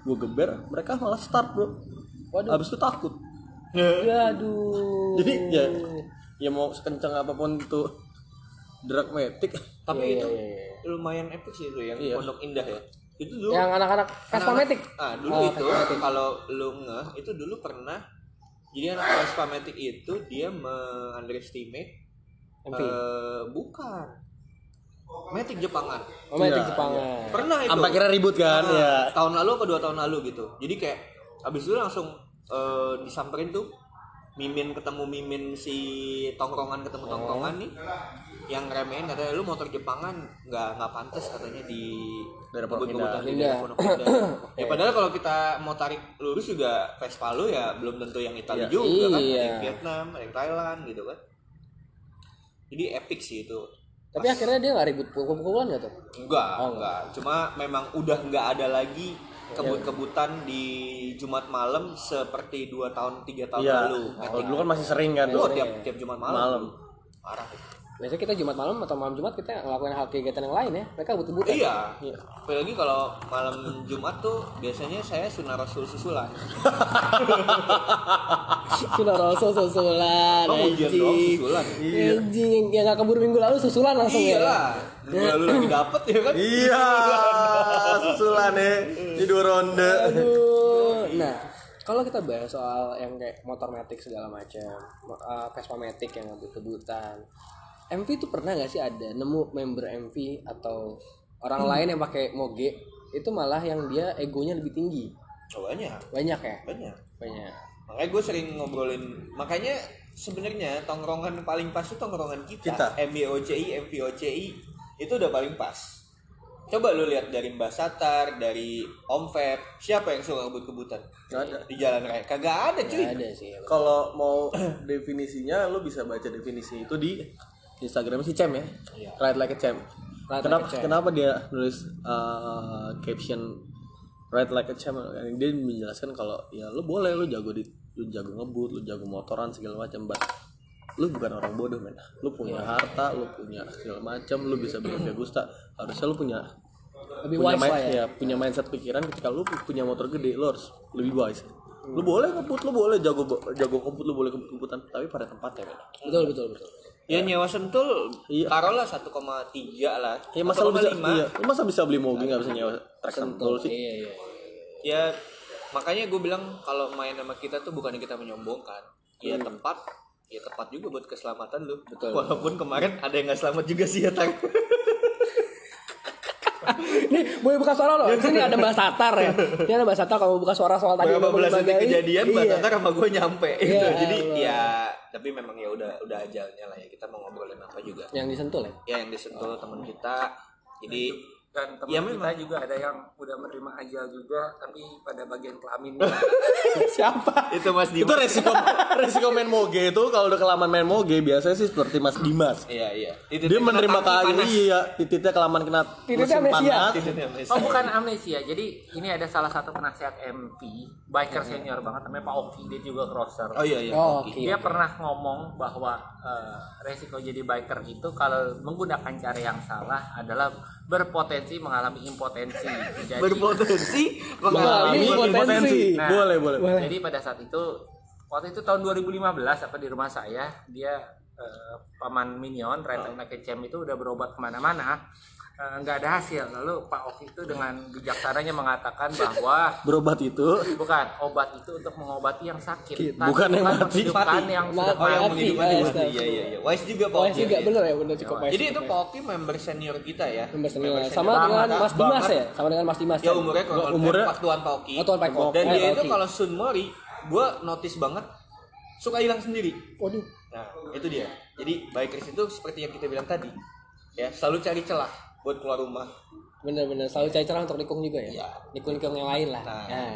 Speaker 3: gue geber mereka malah start bro
Speaker 1: Waduh.
Speaker 3: habis itu takut
Speaker 1: Aduh.
Speaker 3: jadi ya ya mau sekencang apa pun itu drag metik
Speaker 2: tapi
Speaker 1: Iya,
Speaker 2: itu
Speaker 1: iya, iya.
Speaker 2: lumayan epic sih itu yang
Speaker 3: Iya.
Speaker 2: pondok indah ya itu dulu.
Speaker 1: Yang anak-anak Vespa-matic.
Speaker 2: ah dulu
Speaker 1: Oh,
Speaker 2: itu kalau lu ngeh itu dulu pernah jadi anak Matic itu dia me-underestimate
Speaker 1: MV.
Speaker 2: eh, bukan. Matic Jepangan.
Speaker 1: Oh, Matic
Speaker 3: Iya,
Speaker 1: Jepangan.
Speaker 2: pernah itu.
Speaker 3: Sampai kira ribut kan
Speaker 2: Ah,
Speaker 3: ya
Speaker 2: tahun lalu apa dua tahun lalu gitu. Jadi kayak abis itu langsung eh, disamperin tuh mimin ketemu mimin si tongkrongan ketemu tongkrongan nih yang remehin katanya lu motor Jepangan nggak nggak pantas katanya di
Speaker 3: Daerah Pondok
Speaker 2: kebun-kebunan
Speaker 1: Indah.
Speaker 2: di daerah ya padahal kalau kita mau tarik lurus juga Vespa lu ya belum tentu yang Italia
Speaker 3: Iya.
Speaker 2: juga kan ada
Speaker 1: Iya.
Speaker 2: yang Vietnam ada yang Thailand gitu kan jadi epic sih itu
Speaker 1: Tapi akhirnya dia nggak ribut pukul-pukulan nggak tuh?
Speaker 2: Enggak,
Speaker 1: Oh,
Speaker 2: enggak. Cuma memang udah enggak ada lagi kebut-kebutan di Jumat malam seperti dua tahun tiga tahun
Speaker 3: iya
Speaker 2: lalu.
Speaker 3: kalau dulu kan masih sering kan
Speaker 2: Oh, tiap tiap Jumat malam.
Speaker 3: Malam.
Speaker 2: Parah.
Speaker 1: Biasanya kita Jumat malam atau malam Jumat kita ngelakuin hal kegiatan yang lain ya. Mereka butuh-butuh.
Speaker 2: Iya. Apalagi kalau malam Jumat tuh biasanya saya sunah rasul susulan.
Speaker 1: Sudah rasul susulan.
Speaker 2: Oh, ujian doang susulan.
Speaker 1: Anjing yang, yang gak keburu minggu lalu susulan langsung ya.
Speaker 2: Iyalah. Minggu lalu lagi dapet ya kan?
Speaker 3: iya susulan ya di dua ronde
Speaker 1: Aduh. Nah, kalau kita bahas soal yang kayak motor matic segala macam, uh, Vespa matic yang ngambil kebutan, MV itu pernah nggak sih ada nemu member MV atau orang lain yang pakai moge itu malah yang dia egonya lebih tinggi
Speaker 2: Oh, banyak.
Speaker 1: banyak ya
Speaker 2: Banyak.
Speaker 1: banyak
Speaker 2: Makanya gue sering ngobrolin. Makanya sebenarnya tongkrongan paling pas itu tongkrongan kita.
Speaker 3: Kita.
Speaker 2: MBOCI, MVOCI itu udah paling pas. Coba lu lihat dari Mbak Satar, dari Om Feb, siapa yang suka kebut-kebutan?
Speaker 3: Ada.
Speaker 2: Di jalan raya. Kagak ada cuy.
Speaker 1: Ada sih
Speaker 3: kalau mau definisinya lo bisa baca definisi itu di Instagram si Cem ya?
Speaker 2: Iya.
Speaker 3: Ride Like a Cem.
Speaker 1: Ride
Speaker 3: kenapa
Speaker 1: Like a
Speaker 3: kenapa dia nulis uh, caption Ride Like a Cem dia menjelaskan kalau ya lo boleh lo jago di lo jago ngebut lo jago motoran segala macam but lu bukan orang bodoh men. Lu punya
Speaker 1: Iya.
Speaker 3: harta lu punya segala macam lu bisa beli Gusta. Harusnya lu punya
Speaker 1: lebih
Speaker 3: punya
Speaker 1: wise
Speaker 3: main-
Speaker 1: lah ya.
Speaker 3: ya, punya mindset pikiran ketika lu punya motor gede lu harus lebih wise. Lu boleh ngebut lu boleh jago jago ngebut lu boleh kebut kebutan tapi pada tempatnya men.
Speaker 1: Betul betul betul
Speaker 2: Ya nyewa sentul,
Speaker 3: Iya.
Speaker 2: taruhlah 1,3 lah.
Speaker 3: ya masa bisa
Speaker 2: 1,5.
Speaker 3: iya masa bisa beli mobil nggak bisa nyewa trek sentul sih
Speaker 1: iya iya
Speaker 2: Ya makanya gue bilang kalau main sama kita tuh bukannya kita menyombongkan. Ya tepat, ya tepat juga buat keselamatan lu.
Speaker 1: Betul.
Speaker 2: Walaupun kemarin ada yang nggak selamat juga sih ya Tang.
Speaker 1: Ini boleh buka suara loh. Sini ada Mbak Satar ya. Ini ada Mbak Satar kalau buka suara soal tadi.
Speaker 2: Berapa belas detik kejadian Mbak
Speaker 1: Iya.
Speaker 2: Tata sama gue nyampe gitu.
Speaker 1: Ya
Speaker 2: Jadi
Speaker 1: Allah.
Speaker 2: ya tapi memang ya udah udah ajalnya lah ya kita mau ngobrolin apa juga.
Speaker 1: Yang disentul ya.
Speaker 2: Ya yang disentuh teman kita. Jadi
Speaker 4: dan teman
Speaker 2: Ya,
Speaker 4: kita
Speaker 2: memang.
Speaker 4: juga ada yang udah menerima ajal juga tapi pada bagian kelamin
Speaker 1: Siapa?
Speaker 2: itu Mas
Speaker 3: itu
Speaker 2: Dimas.
Speaker 3: resiko resiko main moge itu kalau udah kelamaan main moge biasanya sih seperti Mas Dimas
Speaker 2: Iya iya. Itu
Speaker 3: dia menerima
Speaker 2: panas.
Speaker 3: iya titiknya kelamaan kena
Speaker 1: Titiknya
Speaker 3: mesin
Speaker 1: amnesia.
Speaker 2: amnesia.
Speaker 4: oh bukan amnesia jadi ini ada salah satu penasihat MP biker senior banget namanya Pak Oki dia juga crosser
Speaker 2: Oh iya iya.
Speaker 1: Oh,
Speaker 2: oke.
Speaker 4: dia pernah ngomong bahwa eh, resiko jadi biker itu kalau menggunakan cara yang salah adalah berpotensi mengalami impotensi. Jadi
Speaker 2: Berpotensi
Speaker 1: Mengalami impotensi.
Speaker 4: Nah,
Speaker 3: boleh boleh
Speaker 4: Jadi pada saat itu waktu itu tahun 2015 apa di rumah saya dia eh, paman Minion Red Like a Champ itu udah berobat ke mana-mana nggak ada hasil. Lalu Pak Oki itu dengan bijaksananya mengatakan bahwa
Speaker 3: berobat itu
Speaker 4: bukan obat itu untuk mengobati yang sakit, tapi
Speaker 3: Bukan yang mati.
Speaker 4: menghidupkan yang sudah
Speaker 1: oh, yang mati. iya,
Speaker 2: mati. Iya iya iya. Wise juga Pak
Speaker 1: Wise
Speaker 2: Oki,
Speaker 1: juga
Speaker 2: ya.
Speaker 1: bener ya bener cukup wise.
Speaker 2: Jadi itu Pak Oki member senior kita ya.
Speaker 1: Member senior.
Speaker 2: Member
Speaker 1: sama
Speaker 2: senior
Speaker 1: dengan. Mas Dimas ya sama dengan Mas Dimas
Speaker 2: Ya
Speaker 1: kan?
Speaker 2: umurnya kalau
Speaker 3: Umurnya-
Speaker 2: Pak Tuan Pak Oki.
Speaker 1: Oh, Tuan Pak Oki.
Speaker 2: Dan
Speaker 1: Eh,
Speaker 2: dia itu kalau Sun Mori, gue notice banget suka hilang sendiri.
Speaker 1: waduh
Speaker 2: Nah, itu dia. Jadi bikers itu seperti yang kita bilang tadi, ya selalu cari celah buat keluar rumah.
Speaker 1: bener-bener selalu cari celah untuk nikung juga ya?
Speaker 2: Iya.
Speaker 1: nikung-nikung yang lain lah.
Speaker 2: Nah.
Speaker 1: nah,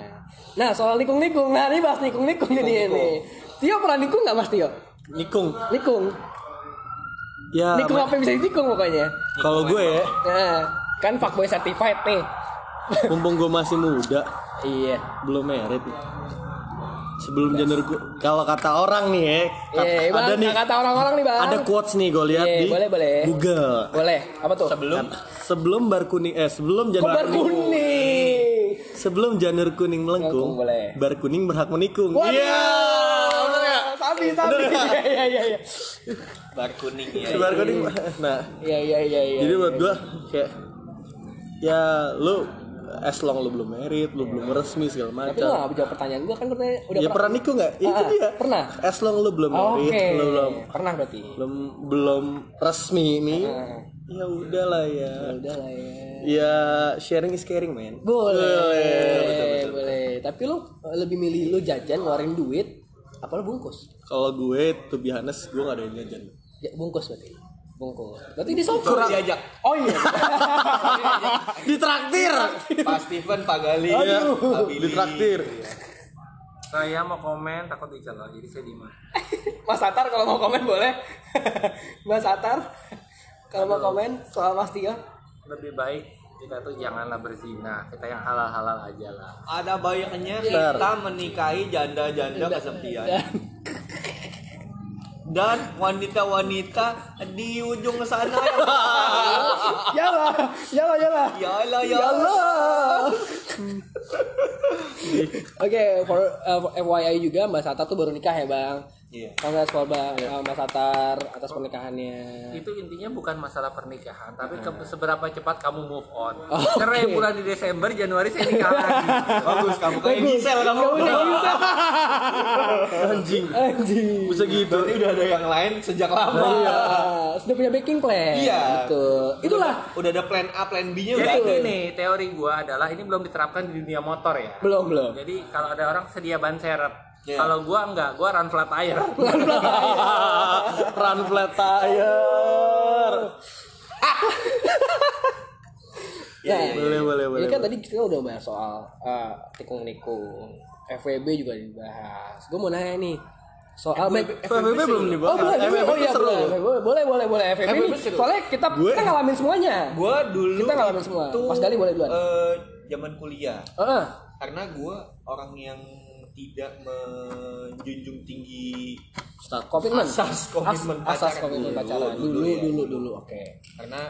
Speaker 1: nah soal nikung-nikung nah ini bahas nikung-nikung ini nih Tio pernah nikung nggak Mas Tio?
Speaker 3: Nikung.
Speaker 1: Nikung.
Speaker 3: Ya
Speaker 1: nikung apa yang bisa ditikung pokoknya?
Speaker 3: Kalau gue ya.
Speaker 1: Nah kan fuckboy certified nih.
Speaker 3: Mumpung gue masih muda.
Speaker 1: Iya.
Speaker 3: Belum merit sebelum gender gue kalau kata orang nih ya kat-
Speaker 1: Iya, bang,
Speaker 3: ada nih
Speaker 1: kata orang-orang nih bang.
Speaker 3: ada quotes nih gue lihat
Speaker 1: Iya,
Speaker 3: di
Speaker 1: boleh, boleh.
Speaker 3: Google
Speaker 1: Boleh, apa tuh?
Speaker 2: Sebelum
Speaker 3: sebelum bar kuning eh sebelum janur
Speaker 1: bar kuning?
Speaker 3: sebelum janur kuning melengkung
Speaker 1: boleh.
Speaker 3: bar kuning berhak menikung iya
Speaker 1: bener ya? Sabi, sabi. Iya, iya, iya.
Speaker 2: bar kuning ya.
Speaker 3: bar kuning nah
Speaker 1: Iya, iya, iya, iya.
Speaker 3: jadi buat gue kayak ya lu as long lu belum merit lu belum resmi segala
Speaker 1: Tapi lu
Speaker 3: macam
Speaker 1: gak jawab pertanyaan gua kan pertanyaan udah
Speaker 3: ya pernah nikung nggak itu
Speaker 1: Ah,
Speaker 3: dia
Speaker 1: pernah?
Speaker 3: as long lu belum
Speaker 1: Oh,
Speaker 3: merit
Speaker 1: Oke.
Speaker 3: lu belum
Speaker 1: Pernah berarti.
Speaker 3: belum belum resmi nih
Speaker 1: Ah.
Speaker 3: ya udahlah ya
Speaker 1: Ya udah lah ya.
Speaker 3: ya sharing is caring man
Speaker 1: Boleh, boleh. Tapi lu lebih milih lu jajan ngeluarin duit apa lu bungkus?
Speaker 3: kalau gue be honest gue gak ada yang jajan
Speaker 1: Ya, bungkus berarti. Bungkus. Berarti di sofa.
Speaker 2: Kurang diajak.
Speaker 1: Oh iya.
Speaker 3: ditraktir
Speaker 2: Pak Steven, Pak Gali,
Speaker 3: Iya,
Speaker 2: Pak Billy.
Speaker 3: ditraktir
Speaker 4: Saya mau komen takut dicelah, jadi saya diem.
Speaker 1: Mas Atar kalau mau komen boleh. Mas Atar kalau mau komen soal Mas Tio.
Speaker 4: Lebih baik kita tuh janganlah berzina, kita yang halal-halal aja lah.
Speaker 2: Ada baiknya
Speaker 3: Bentar.
Speaker 2: kita menikahi janda-janda kesepian. Dan wanita-wanita di ujung sana
Speaker 1: Ya lah, ya lah, ya lah.
Speaker 2: ya Allah ya. Allah.
Speaker 1: Oke, for, uh, for FYI juga Mbak Satar tuh baru nikah ya Bang.
Speaker 2: Iya.
Speaker 1: Congrats for Bang uh, Mbak Satar atas pernikahannya.
Speaker 4: Itu intinya bukan masalah pernikahan, tapi ke- seberapa cepat kamu move on.
Speaker 1: Oh,
Speaker 4: Cerai
Speaker 1: oke.
Speaker 4: bulan di Desember, Januari saya nikah lagi.
Speaker 2: Bagus kamu kayak. Gisel kamu.
Speaker 1: Kamu kayak Gisel.
Speaker 3: anjing
Speaker 1: Anjing.
Speaker 3: bisa gitu
Speaker 2: Berarti udah ada yang lain sejak lama.
Speaker 1: Ah, sudah punya backing plan.
Speaker 2: Iya.
Speaker 1: Betul. Itulah
Speaker 2: Udah ada plan A, plan B-nya udah
Speaker 4: Jadi gini, teori gua adalah ini belum diterapkan di dunia motor ya.
Speaker 1: belum belum.
Speaker 4: Jadi kalau ada orang sedia ban serep,
Speaker 2: Iya.
Speaker 4: kalau gua enggak, gua run flat tire.
Speaker 3: run flat tire
Speaker 1: Ya,
Speaker 3: boleh boleh boleh
Speaker 1: Ini kan tadi kita udah bahas soal uh, tikung-nikung, FWB juga dibahas. Gue mau nanya nih soal
Speaker 3: FWB belum
Speaker 1: Oh,
Speaker 3: dibahas
Speaker 1: boleh, boleh, oh iya,
Speaker 3: seru
Speaker 1: boleh, boleh, boleh, boleh, boleh, FWB
Speaker 2: FWB seru.
Speaker 1: Soalnya kita,
Speaker 3: Gue-
Speaker 1: kita ngalamin semuanya.
Speaker 2: Gua dulu
Speaker 1: Kita ngalamin semua. Mas Gali boleh duluan.
Speaker 2: eh, zaman kuliah.
Speaker 1: Heeh.
Speaker 2: Karena gua orang yang tidak menjunjung tinggi
Speaker 1: komitmen.
Speaker 2: Asas komitmen
Speaker 1: As- asas
Speaker 2: pacaran.
Speaker 1: komitmen
Speaker 2: Dulu,
Speaker 1: pacaran.
Speaker 2: dulu,
Speaker 1: Dulu,
Speaker 2: ya.
Speaker 1: dulu, dulu, oke.
Speaker 2: karena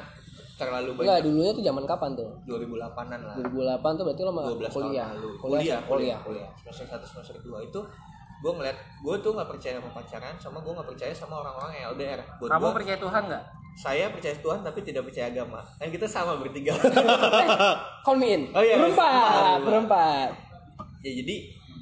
Speaker 2: terlalu
Speaker 1: Enggak,
Speaker 2: banyak
Speaker 1: dulunya tuh zaman kapan tuh?
Speaker 2: 2008-an lah
Speaker 1: 2008 tuh berarti lo mah
Speaker 2: 12 tahun
Speaker 1: kuliah. Kuliah,
Speaker 2: kuliah,
Speaker 1: kuliah, kuliah.
Speaker 2: semester 1 semester 2 itu gue ngeliat gue tuh nggak percaya sama pacaran sama gue nggak percaya sama orang-orang yang LDR buat
Speaker 4: Kamu
Speaker 2: gua,
Speaker 4: percaya Tuhan nggak?
Speaker 2: saya percaya Tuhan tapi tidak percaya agama kan kita sama bertiga
Speaker 1: Call me in.
Speaker 2: Oh iya,
Speaker 1: berempat, berempat.
Speaker 2: ya jadi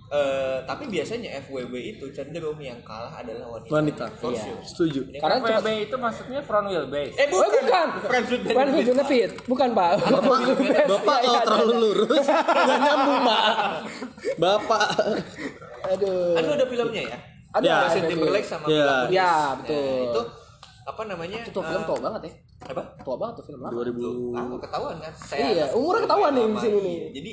Speaker 2: eh, tapi biasanya FWB itu cenderung yang kalah adalah wanita
Speaker 3: wanita
Speaker 2: For
Speaker 1: Iya.
Speaker 2: sure.
Speaker 3: setuju
Speaker 1: Karena cuma
Speaker 4: FWB itu maksudnya front wheel base.
Speaker 2: eh
Speaker 1: Oh, bukan.
Speaker 2: Friends with
Speaker 1: Friends with benefit. Bukan, Pak.
Speaker 3: bapak bapak
Speaker 1: Iya,
Speaker 3: kalau
Speaker 1: iya,
Speaker 3: terlalu
Speaker 1: ada.
Speaker 3: lurus nggak nyambung pak bapak
Speaker 1: Aduh.
Speaker 2: Kan lu ada filmnya ya
Speaker 1: Ada,
Speaker 3: Ya.
Speaker 2: Justin. Timberlake sama
Speaker 3: Ya.
Speaker 1: Ya,
Speaker 2: Nah,
Speaker 1: betul.
Speaker 2: itu apa namanya
Speaker 1: Itu film
Speaker 2: eh,
Speaker 1: tua banget ya.
Speaker 2: apa
Speaker 1: Tua banget tuh film lama.
Speaker 3: 2000
Speaker 2: Lama ketahuan kan?
Speaker 1: Iya, umurnya ketahuan nih di sini nih.
Speaker 2: Jadi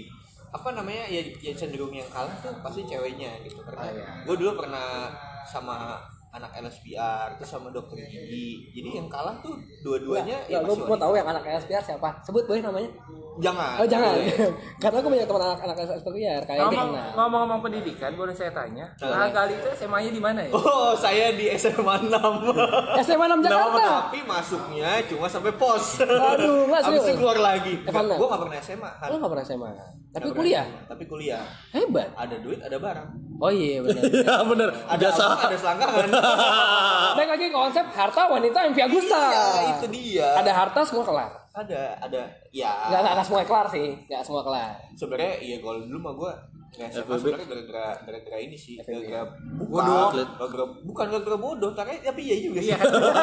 Speaker 2: apa namanya ya, ya cenderung yang kalah tuh pasti ceweknya gitu karena
Speaker 1: Ah, iya.
Speaker 2: gue dulu pernah sama anak LSPR terus sama dokter gigi jadi yang kalah tuh dua-duanya
Speaker 1: Ya,
Speaker 2: ya,
Speaker 1: gue mau tahu yang anak SPR siapa. Sebut boleh namanya?
Speaker 2: Jangan
Speaker 1: Oh, jangan. Karena aku punya teman anak anak SPR kayak
Speaker 4: ngomong-ngomong pendidikan, boleh saya tanya? Nah, kali itu SMA-nya di mana ya?
Speaker 2: oh saya di SMA 6
Speaker 1: SMA 6 Jakarta.
Speaker 2: tapi masuknya cuma sampai pos
Speaker 1: Aduh, nggak
Speaker 2: Habis itu
Speaker 1: serius.
Speaker 2: keluar lagi gue gak pernah SMA kan
Speaker 1: Lo gak pernah SMA? Tapi kuliah?
Speaker 2: SMA, tapi kuliah
Speaker 1: Hebat.
Speaker 2: ada duit ada barang
Speaker 1: Oh iya benar.
Speaker 3: ya bener
Speaker 2: ada abang, ada selangkangan
Speaker 1: Baik lagi konsep harta wanita yang Via Gusta.
Speaker 2: ya itu dia
Speaker 1: Ada harta semua kelar.
Speaker 2: Ada ada ya.
Speaker 1: Nggak, nggak, semua kelar sih. Nggak semua kelar.
Speaker 2: sebenarnya iya kalau dulu mah gue nggak sebenarnya gara-gara gara-gara ini sih gara-gara
Speaker 3: Bodoh.
Speaker 2: bukan gara-gara bukan gara-gara bodoh tapi tapi iya juga sih.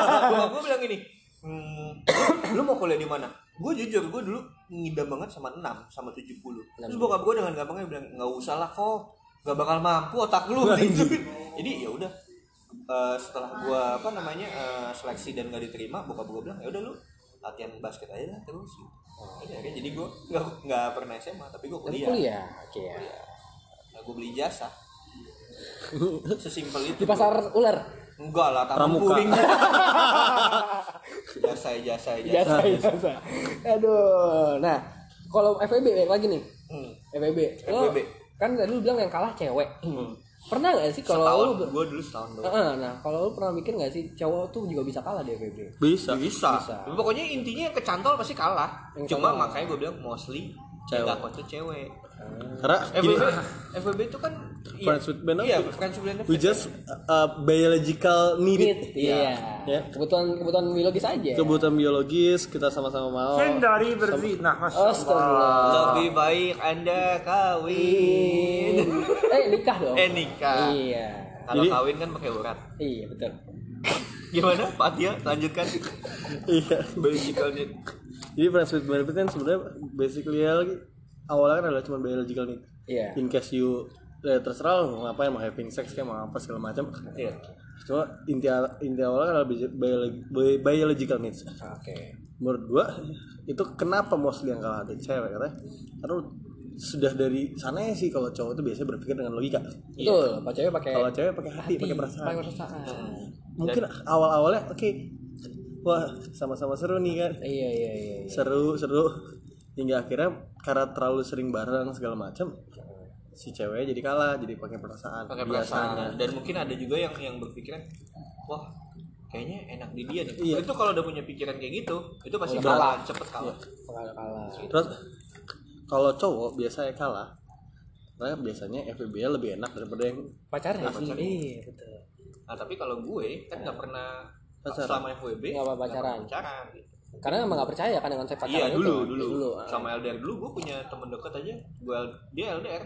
Speaker 2: Gue bilang gini hmm, lu mau kuliah di mana? Gue jujur gue dulu ngidam banget sama 6 sama 70 terus bokap gue dengan gampangnya bilang nggak usah lah kok nggak bakal mampu otak lu. Jadi ya udah Eh, setelah gue apa namanya eh, seleksi dan gak diterima bokap gue bilang ya udah lu latihan basket aja lah terus gitu. Udah, akhirnya jadi gue nggak nggak pernah SMA tapi gue
Speaker 1: Tapi
Speaker 2: kuliah
Speaker 1: kuliah. Oke ya.
Speaker 2: Nah, gue beli jasa. Sesimpel itu.
Speaker 1: Di pasar ular.
Speaker 2: Enggak lah, taman
Speaker 3: Pramuka.
Speaker 2: puring. jasa jasa jasa.
Speaker 1: Jasa, jasa. Aduh. Nah, kalau FEB balik lagi nih.
Speaker 2: Hmm.
Speaker 1: FEB. Lo
Speaker 2: FWB.
Speaker 1: kan tadi lu bilang yang kalah cewek. Pernah nggak sih kalau lu ber-
Speaker 2: gue dulu setahun doang.
Speaker 1: Heeh, nah, kalau lu pernah mikir nggak sih cowok tuh juga bisa kalah di FEB?
Speaker 3: Bisa.
Speaker 2: Bisa.
Speaker 1: Bisa.
Speaker 2: Tapi Pokoknya intinya kecantol pasti kalah.
Speaker 1: Yang
Speaker 2: Cuma
Speaker 1: kalah.
Speaker 2: makanya gue bilang mostly
Speaker 3: Cewek.
Speaker 2: yang gak tuh cewek.
Speaker 3: Karena gini,
Speaker 2: FWB, FWB itu kan
Speaker 3: Friends with benefit.
Speaker 2: Iya, friends with benefit.
Speaker 3: we just uh, biological need.
Speaker 1: Iya.
Speaker 3: Ya.
Speaker 1: Kebutuhan kebutuhan biologis aja.
Speaker 3: Kebutuhan biologis kita sama-sama mau.
Speaker 4: Hindari berzina,
Speaker 1: Astagfirullah.
Speaker 2: Lebih baik Anda kawin.
Speaker 1: eh nikah dong.
Speaker 2: eh nikah.
Speaker 1: Iya.
Speaker 2: Kalau kawin kan pakai urat.
Speaker 1: Iya betul.
Speaker 2: Gimana Pak Tia? Lanjutkan.
Speaker 3: Iya.
Speaker 2: Biological need.
Speaker 3: Jadi friends with benefit kan sebenarnya basically ya lagi awalnya kan adalah cuma biological need.
Speaker 1: Iya.
Speaker 3: In case you ya terserah lo mau ngapain mau having sex kayak mau apa segala macam.
Speaker 2: Iya.
Speaker 3: Cuma inti inti awalnya kan adalah bi- biologi- bi- biological needs.
Speaker 1: Oke.
Speaker 3: Menurut gua itu kenapa mostly yang kalah ada cewek katanya karena sudah dari sana sih kalau cowok itu biasanya berpikir dengan logika.
Speaker 1: Betul. Pak cewek pakai
Speaker 3: Kalau cewek pakai hati, pakai perasaan.
Speaker 1: pakai perasaan.
Speaker 3: Mungkin awal-awalnya oke. Wah, sama-sama seru nih kan.
Speaker 1: Iya iya iya. iya.
Speaker 3: seru seru hingga akhirnya karena terlalu sering bareng segala macam si cewek jadi kalah jadi pakai perasaan
Speaker 2: pakai
Speaker 3: biasanya
Speaker 2: perasaan dan mungkin ada juga yang yang berpikiran wah kayaknya enak di dia nih
Speaker 3: Iya.
Speaker 2: itu kalau udah punya pikiran kayak gitu itu pasti
Speaker 1: Udah kalah.
Speaker 2: cepet kalah
Speaker 1: Kalah kalah.
Speaker 3: terus kalau cowok biasanya kalah karena biasanya FBB lebih enak daripada yang
Speaker 1: Pacarnya. Iya betul.
Speaker 2: Nah tapi kalau gue kan nggak pernah
Speaker 3: Pacaran.
Speaker 2: selama FWB
Speaker 1: Nggak pernah pacaran.
Speaker 2: pacaran gitu.
Speaker 1: Karena emang gak percaya kan dengan saya pacaran
Speaker 2: iya
Speaker 1: itu.
Speaker 2: dulu dulu,
Speaker 1: dulu. ah.
Speaker 2: sama LDR dulu gue punya temen deket aja gue dia LDR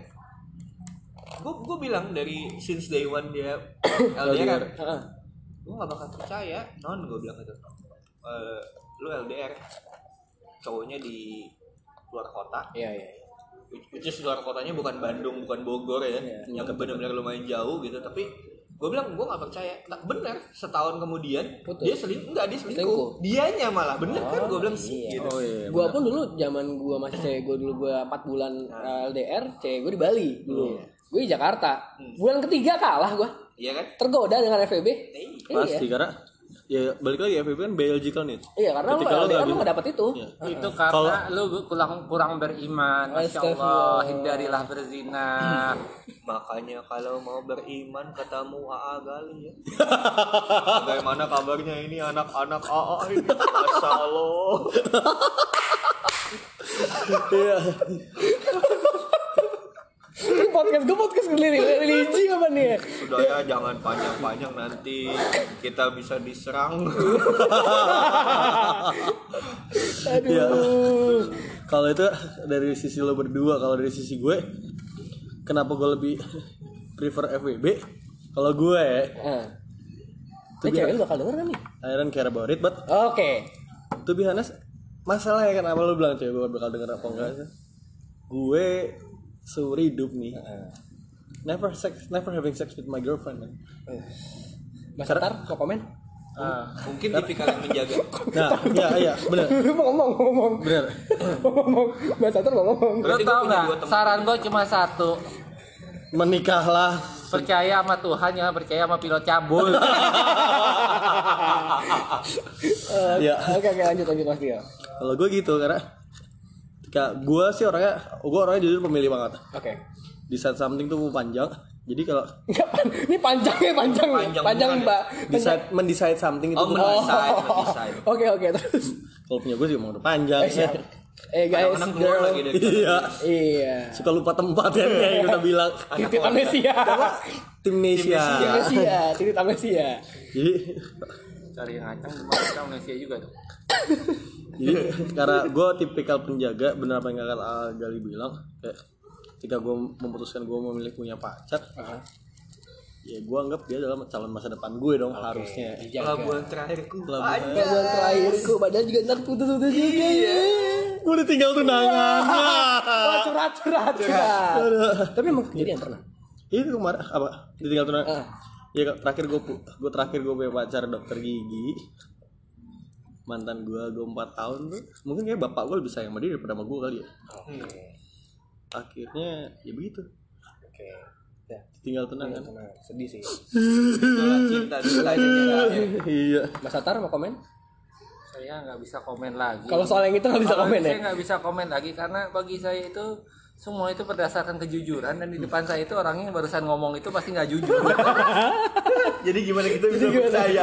Speaker 2: gue gue bilang dari since day one dia LDR
Speaker 1: Heeh.
Speaker 2: gue gak bakal percaya non gue bilang gitu Eh, lu LDR cowoknya di luar kota
Speaker 1: Iya iya. iya.
Speaker 2: which which is luar kotanya bukan Bandung bukan Bogor ya yang benar-benar lumayan jauh gitu tapi gue bilang gue gak percaya nah, bener setahun kemudian
Speaker 1: Betul.
Speaker 2: dia seling enggak dia selingkuh
Speaker 1: Selingkuh.
Speaker 2: dianya malah bener kan gue bilang sih
Speaker 1: iya.
Speaker 2: gitu
Speaker 3: oh iya
Speaker 1: Gua pun dulu zaman gua masih cewek gua dulu gua 4 bulan eh, LDR, cewek gua di Bali dulu. Gue di Jakarta. Bulan ketiga kalah gua.
Speaker 2: iya kan
Speaker 1: Tergoda dengan.
Speaker 2: Iya.
Speaker 3: pasti karena ya balik lagi FBB kan biological need
Speaker 1: Iya, karena lu
Speaker 3: Ketika lu
Speaker 1: LDR lu gak dapet itu.
Speaker 3: Iya.
Speaker 4: itu karena lu kurang kurang beriman masya Allah hindarilah berzina.
Speaker 2: Makanya kalau mau beriman ketemu AA Gali ya. Bagaimana kabarnya ini anak-anak AA ini? Masya Allah.
Speaker 3: Iya
Speaker 1: Ini podcast gue podcast religi religi apa nih? ya?
Speaker 2: sudah ya jangan panjang-panjang nanti kita bisa diserang
Speaker 3: Iya. kalau itu dari sisi lo berdua kalau dari sisi gue kenapa gue lebih prefer FWB kalau gue
Speaker 1: Nah. Ini cewek lu bakal denger kan nih?
Speaker 3: I don't care about it but
Speaker 1: Oke.
Speaker 3: to be honest masalahnya kenapa lu bilang cewek gue bakal denger apa enggak sih? gue seumur hidup nih never sex never having sex with my girlfriend man.
Speaker 1: Mas Atar mau komen?
Speaker 4: Ah,
Speaker 2: mungkin tipikal yang menjaga
Speaker 3: nah iya iya bener
Speaker 1: Lu mau ngomong, mau ngomong.
Speaker 3: bener
Speaker 1: Mau ngomong. Mas Atar mau ngomong.
Speaker 4: lu
Speaker 2: Berarti gua
Speaker 4: tau
Speaker 2: punya
Speaker 4: nggak
Speaker 2: dua teman.
Speaker 4: saran gue cuma satu
Speaker 3: menikahlah
Speaker 4: percaya sama Tuhan jangan percaya sama pilot cabul
Speaker 3: Iya.
Speaker 1: Oke, oke lanjut lanjut Mas Tio.
Speaker 3: kalau gue gitu karena ketika gue sih orangnya gue orangnya jujur pemilih banget
Speaker 1: Oke.
Speaker 3: di saat something tuh panjang jadi kalau
Speaker 1: Enggak, ini panjangnya panjang nih.
Speaker 2: Panjang
Speaker 1: Panjang,
Speaker 2: bukan ya?
Speaker 1: Mbak.
Speaker 3: decide mendecide something itu
Speaker 2: oh mendecide
Speaker 1: Oke, oke, terus.
Speaker 3: kalau punya gue sih emang udah panjang
Speaker 1: Eh, siap. Eh guys,
Speaker 2: anak
Speaker 1: girl.
Speaker 2: lagi dari
Speaker 3: iya
Speaker 1: Iya.
Speaker 3: suka lupa tempat kan kayak kita bilang
Speaker 1: Titit amnesia.
Speaker 3: tim Nesia
Speaker 1: Amnesia, titit amnesia.
Speaker 3: jadi
Speaker 4: cari yang ngacang cuma kita manusia juga dong
Speaker 3: jadi karena gue tipikal penjaga benar apa yang kata Gali bilang kayak ketika gue memutuskan gue memilih punya pacar ya gue anggap dia adalah calon masa depan gue dong harusnya
Speaker 2: Pelabuhan terakhirku.
Speaker 3: Pelabuhan.
Speaker 1: Terakhirku padahal juga ntar putus-putus juga ya.
Speaker 3: gue udah tinggal tunangan
Speaker 1: Wah, curhat, curhat, curhat. Tapi emang kejadian pernah.
Speaker 3: itu kemarin apa ditinggal tunangan
Speaker 1: Ah.
Speaker 3: Ya terakhir gue gue terakhir gue punya pacar dokter gigi mantan gue gue empat tahun tuh mungkin kayak bapak gue lebih sayang sama dia daripada sama gue kali ya
Speaker 1: Oke.
Speaker 3: akhirnya ya begitu
Speaker 1: Oke. Ya,
Speaker 3: tinggal tunangan
Speaker 1: tenang. sedih sih.
Speaker 2: Cinta dulu aja.
Speaker 3: iya
Speaker 1: Mas Atar mau komen?
Speaker 4: saya nggak bisa komen lagi
Speaker 1: Kalau soal yang itu nggak bisa komen ya?
Speaker 4: saya nggak bisa komen lagi karena bagi saya itu semua itu berdasarkan kejujuran dan di depan saya itu orangnya yang barusan ngomong itu pasti nggak jujur.
Speaker 2: Jadi gimana kita bisa percaya?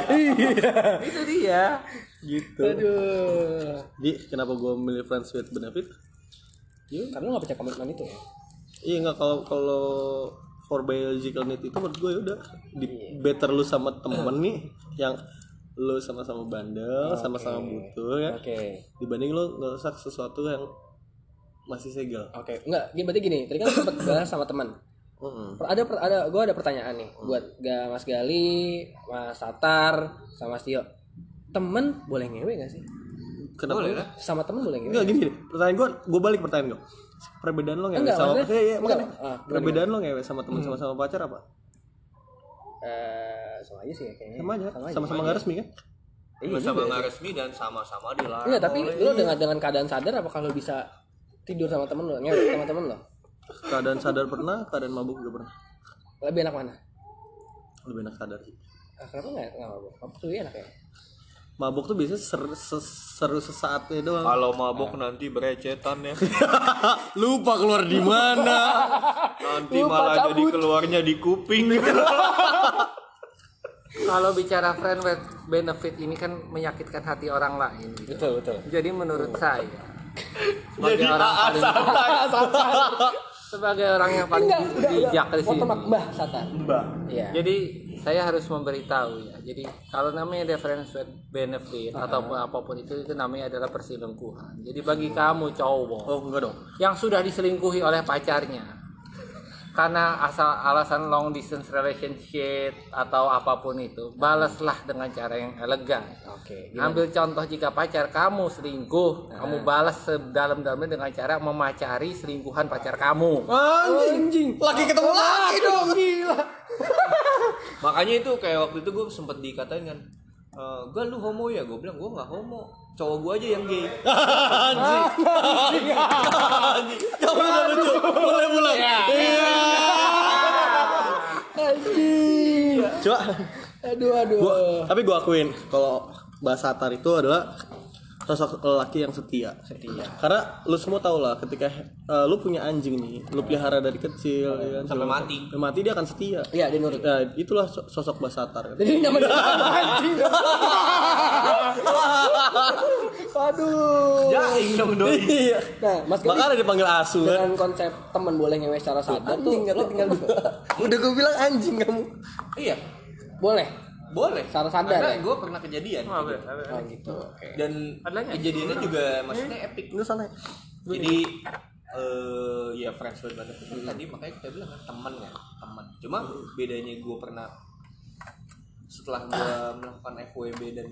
Speaker 4: itu dia.
Speaker 3: Gitu.
Speaker 1: Aduh.
Speaker 3: jadi kenapa gue milih friends with benefit?
Speaker 1: Karena lu nggak percaya komitmen itu ya?
Speaker 3: iya nggak kalau kalau for biological need itu menurut gue ya udah. Di better lu sama temen nih yang lu sama-sama bandel sama-sama butuh ya.
Speaker 1: Oke.
Speaker 3: dibanding lu ngerusak sesuatu yang masih segel
Speaker 1: Oke. Enggak, gini berarti gini. Tadi kan sempat bahas sama teman. Per- Ada per- ada gua ada pertanyaan nih buat ga Mas Gali, Mas Satar, sama Mas Tio. Temen boleh ngewe gak sih?
Speaker 3: kenapa
Speaker 2: Boleh.
Speaker 1: Sama temen boleh ngewe?
Speaker 3: Enggak gini, gini. pertanyaan gue, gue balik pertanyaan gue. Perbedaan lo ngewe
Speaker 1: Enggak,
Speaker 3: sama
Speaker 1: maksudnya-
Speaker 3: Iya, iya,
Speaker 1: enggak.
Speaker 3: makanya.
Speaker 1: Ah,
Speaker 3: Perbedaan lo ngewe sama teman sama sama pacar apa?
Speaker 1: Eh, sama aja sih ya kayaknya.
Speaker 3: Sama aja,
Speaker 1: Sama aja.
Speaker 3: sama-sama nggak resmi kan?
Speaker 1: Iya,
Speaker 2: sama nggak resmi dan sama-sama dilarang.
Speaker 1: Enggak, tapi lu dengan dengan keadaan sadar apa kalau bisa tidur sama temen lo, ngewe sama temen lo?
Speaker 3: Keadaan sadar pernah, keadaan mabuk juga pernah.
Speaker 1: Lebih enak mana?
Speaker 3: Lebih enak sadar sih.
Speaker 1: Ah, kenapa nggak nggak mabuk? Mabuk tuh enak ya.
Speaker 3: Mabuk tuh biasanya seru, seru sesaatnya doang.
Speaker 2: Kalau mabok nanti berecetan ya.
Speaker 3: Lupa keluar di mana.
Speaker 2: Nanti malah jadi keluarnya di kuping.
Speaker 4: kalau bicara friend with benefit ini kan menyakitkan hati orang lain gitu.
Speaker 1: Betul betul.
Speaker 4: jadi menurut saya sebagai orang paling sebagai orang yang paling
Speaker 1: Enggak,
Speaker 4: bijak di sini
Speaker 1: Mbah Satar.
Speaker 2: Mbak.
Speaker 1: Iya.
Speaker 4: Jadi saya harus memberitahu ya. Jadi kalau namanya difference with benefit atau apa pun itu itu namanya adalah perselingkuhan. Jadi bagi kamu cowok
Speaker 3: Oh, enggak dong.
Speaker 4: yang sudah diselingkuhi oleh pacarnya karena asal alasan long distance relationship atau apa pun itu, balaslah dengan cara yang elegan.
Speaker 1: Oke.
Speaker 4: Ambil contoh jika pacar kamu selingkuh, kamu balas sedalam-dalamnya dengan cara memacari selingkuhan pacar kamu.
Speaker 3: Anjing. Laki ketemu laki dong. Gila.
Speaker 2: Makanya itu kayak waktu itu gue sempet dikatain kan. "Eh, gue lu homo ya? Gue bilang gue nggak homo. Cowok gue aja yang gay.
Speaker 3: Kamu udah lucu. Mulai mulai. Iya. Coba.
Speaker 1: Aduh aduh.
Speaker 3: Gua, tapi gue akuin kalau bahasa Atar itu adalah sosok lelaki yang setia. Setia. Karena lu semua tau lah ketika eh, lu punya anjing nih, lu pelihara dari kecil ya kan,
Speaker 2: Sampai mati.
Speaker 3: Sampai mati dia akan setia.
Speaker 1: Iya, dia nurut.
Speaker 3: Nah, itulah so- sosok Basatar kan.
Speaker 1: Jadi namanya anjing. Aduh.
Speaker 2: Jaing dong doi.
Speaker 3: Iya.
Speaker 1: Nah, Mas Gali
Speaker 3: Makanya dipanggil asu kan.
Speaker 1: dengan konsep teman boleh ngewe secara sadar tuh lo tinggal.
Speaker 3: Udah gue bilang anjing kamu.
Speaker 2: Iya.
Speaker 1: Boleh.
Speaker 2: Boleh.
Speaker 1: Secara sadar
Speaker 2: Karena
Speaker 1: ya?
Speaker 2: gue pernah kejadian.
Speaker 4: Oh,
Speaker 1: Oh gitu. Oke.
Speaker 2: Dan
Speaker 4: Ada lagi?
Speaker 2: kejadiannya juga maksudnya epic.
Speaker 3: Lu sana.
Speaker 2: Jadi eh ya friends with benefit itu tadi makanya kita bilang kan teman kan teman cuma bedanya gue pernah setelah gue melakukan FWB dan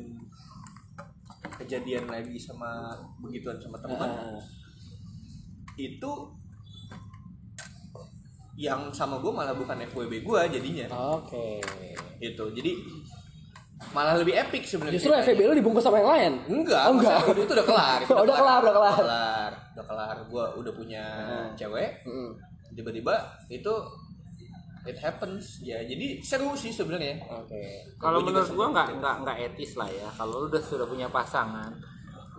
Speaker 2: kejadian lagi sama begituan sama teman
Speaker 1: Ah.
Speaker 2: itu yang sama gue malah bukan FWB gue jadinya
Speaker 1: Oke.
Speaker 2: itu jadi malah lebih epic sebenarnya
Speaker 1: Justru FVB lu dibungkus sama yang lain.
Speaker 2: Enggak,
Speaker 1: Oh, enggak.
Speaker 2: udah, itu udah kelar. itu
Speaker 1: Oh, udah kelar, udah kelar.
Speaker 2: Udah kelar, udah kelar. Gua udah punya cewek.
Speaker 1: Mm.
Speaker 2: Tiba-tiba itu it happens. Ya, jadi seru sih sebenarnya.
Speaker 1: Oke.
Speaker 4: Kalau
Speaker 2: Gua juga
Speaker 4: menurut gua
Speaker 2: sempet
Speaker 4: nggak
Speaker 2: gitu.
Speaker 4: nggak nggak etis lah ya. Kalau lu udah sudah punya pasangan,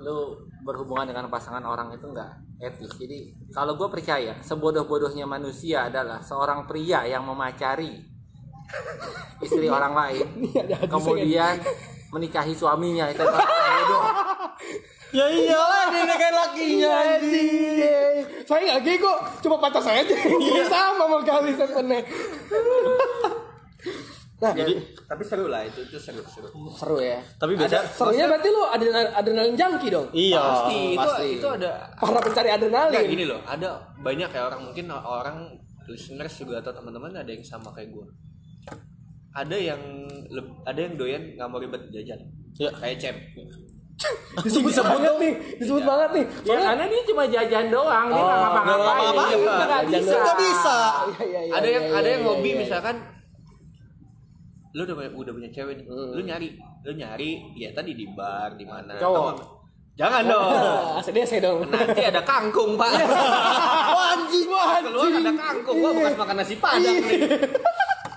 Speaker 4: lu berhubungan dengan pasangan orang itu nggak etis. Jadi kalau gua percaya sebodoh-bodohnya manusia adalah seorang pria yang memacari istri orang lain, kemudian menikahi suaminya itu paling bodoh.
Speaker 3: Ya iyalah dia nikahin lakinya anjing.
Speaker 1: Saya nggak gay kok, cuma pacar saya aja sama sama kali sebenarnya. Nah,
Speaker 2: jadi tapi seru lah itu itu seru seru
Speaker 1: seru ya.
Speaker 3: Tapi biasa
Speaker 1: Serunya berarti lu adrenalin, adrenalin junkie dong.
Speaker 3: iya
Speaker 2: pasti itu
Speaker 3: pasti.
Speaker 2: itu ada
Speaker 1: Para pencari adrenalin.
Speaker 2: Nggak gini loh, ada banyak ya orang mungkin orang listeners juga atau teman-teman ada yang sama kayak gue. Ada yang ada yang doyan nggak mau ribet jajan.
Speaker 3: Iya.
Speaker 2: Kayak cep.
Speaker 1: disebut banget nih, disebut banget nih.
Speaker 4: Ya karena dia cuma jajan doang, dia nggak ngapa-ngapain.
Speaker 3: nggak
Speaker 4: nggak
Speaker 1: Jajan
Speaker 4: bisa.
Speaker 3: Nggak bisa.
Speaker 1: Iya, iya, iya,
Speaker 2: ada yang
Speaker 1: iya,
Speaker 2: ada
Speaker 1: iya,
Speaker 2: yang
Speaker 1: iya,
Speaker 2: hobi
Speaker 1: iya.
Speaker 2: misalkan lu udah punya, udah punya cewek nih, lu nyari, lu nyari ya tadi di bar di mana.
Speaker 4: Cowok.
Speaker 2: Jangan dong.
Speaker 1: Ah, sedih saya dong.
Speaker 2: Nanti ada kangkung, Pak.
Speaker 3: Wah anjing wah
Speaker 2: Keluar ada kangkung, wah bekas makan nasi padang nih.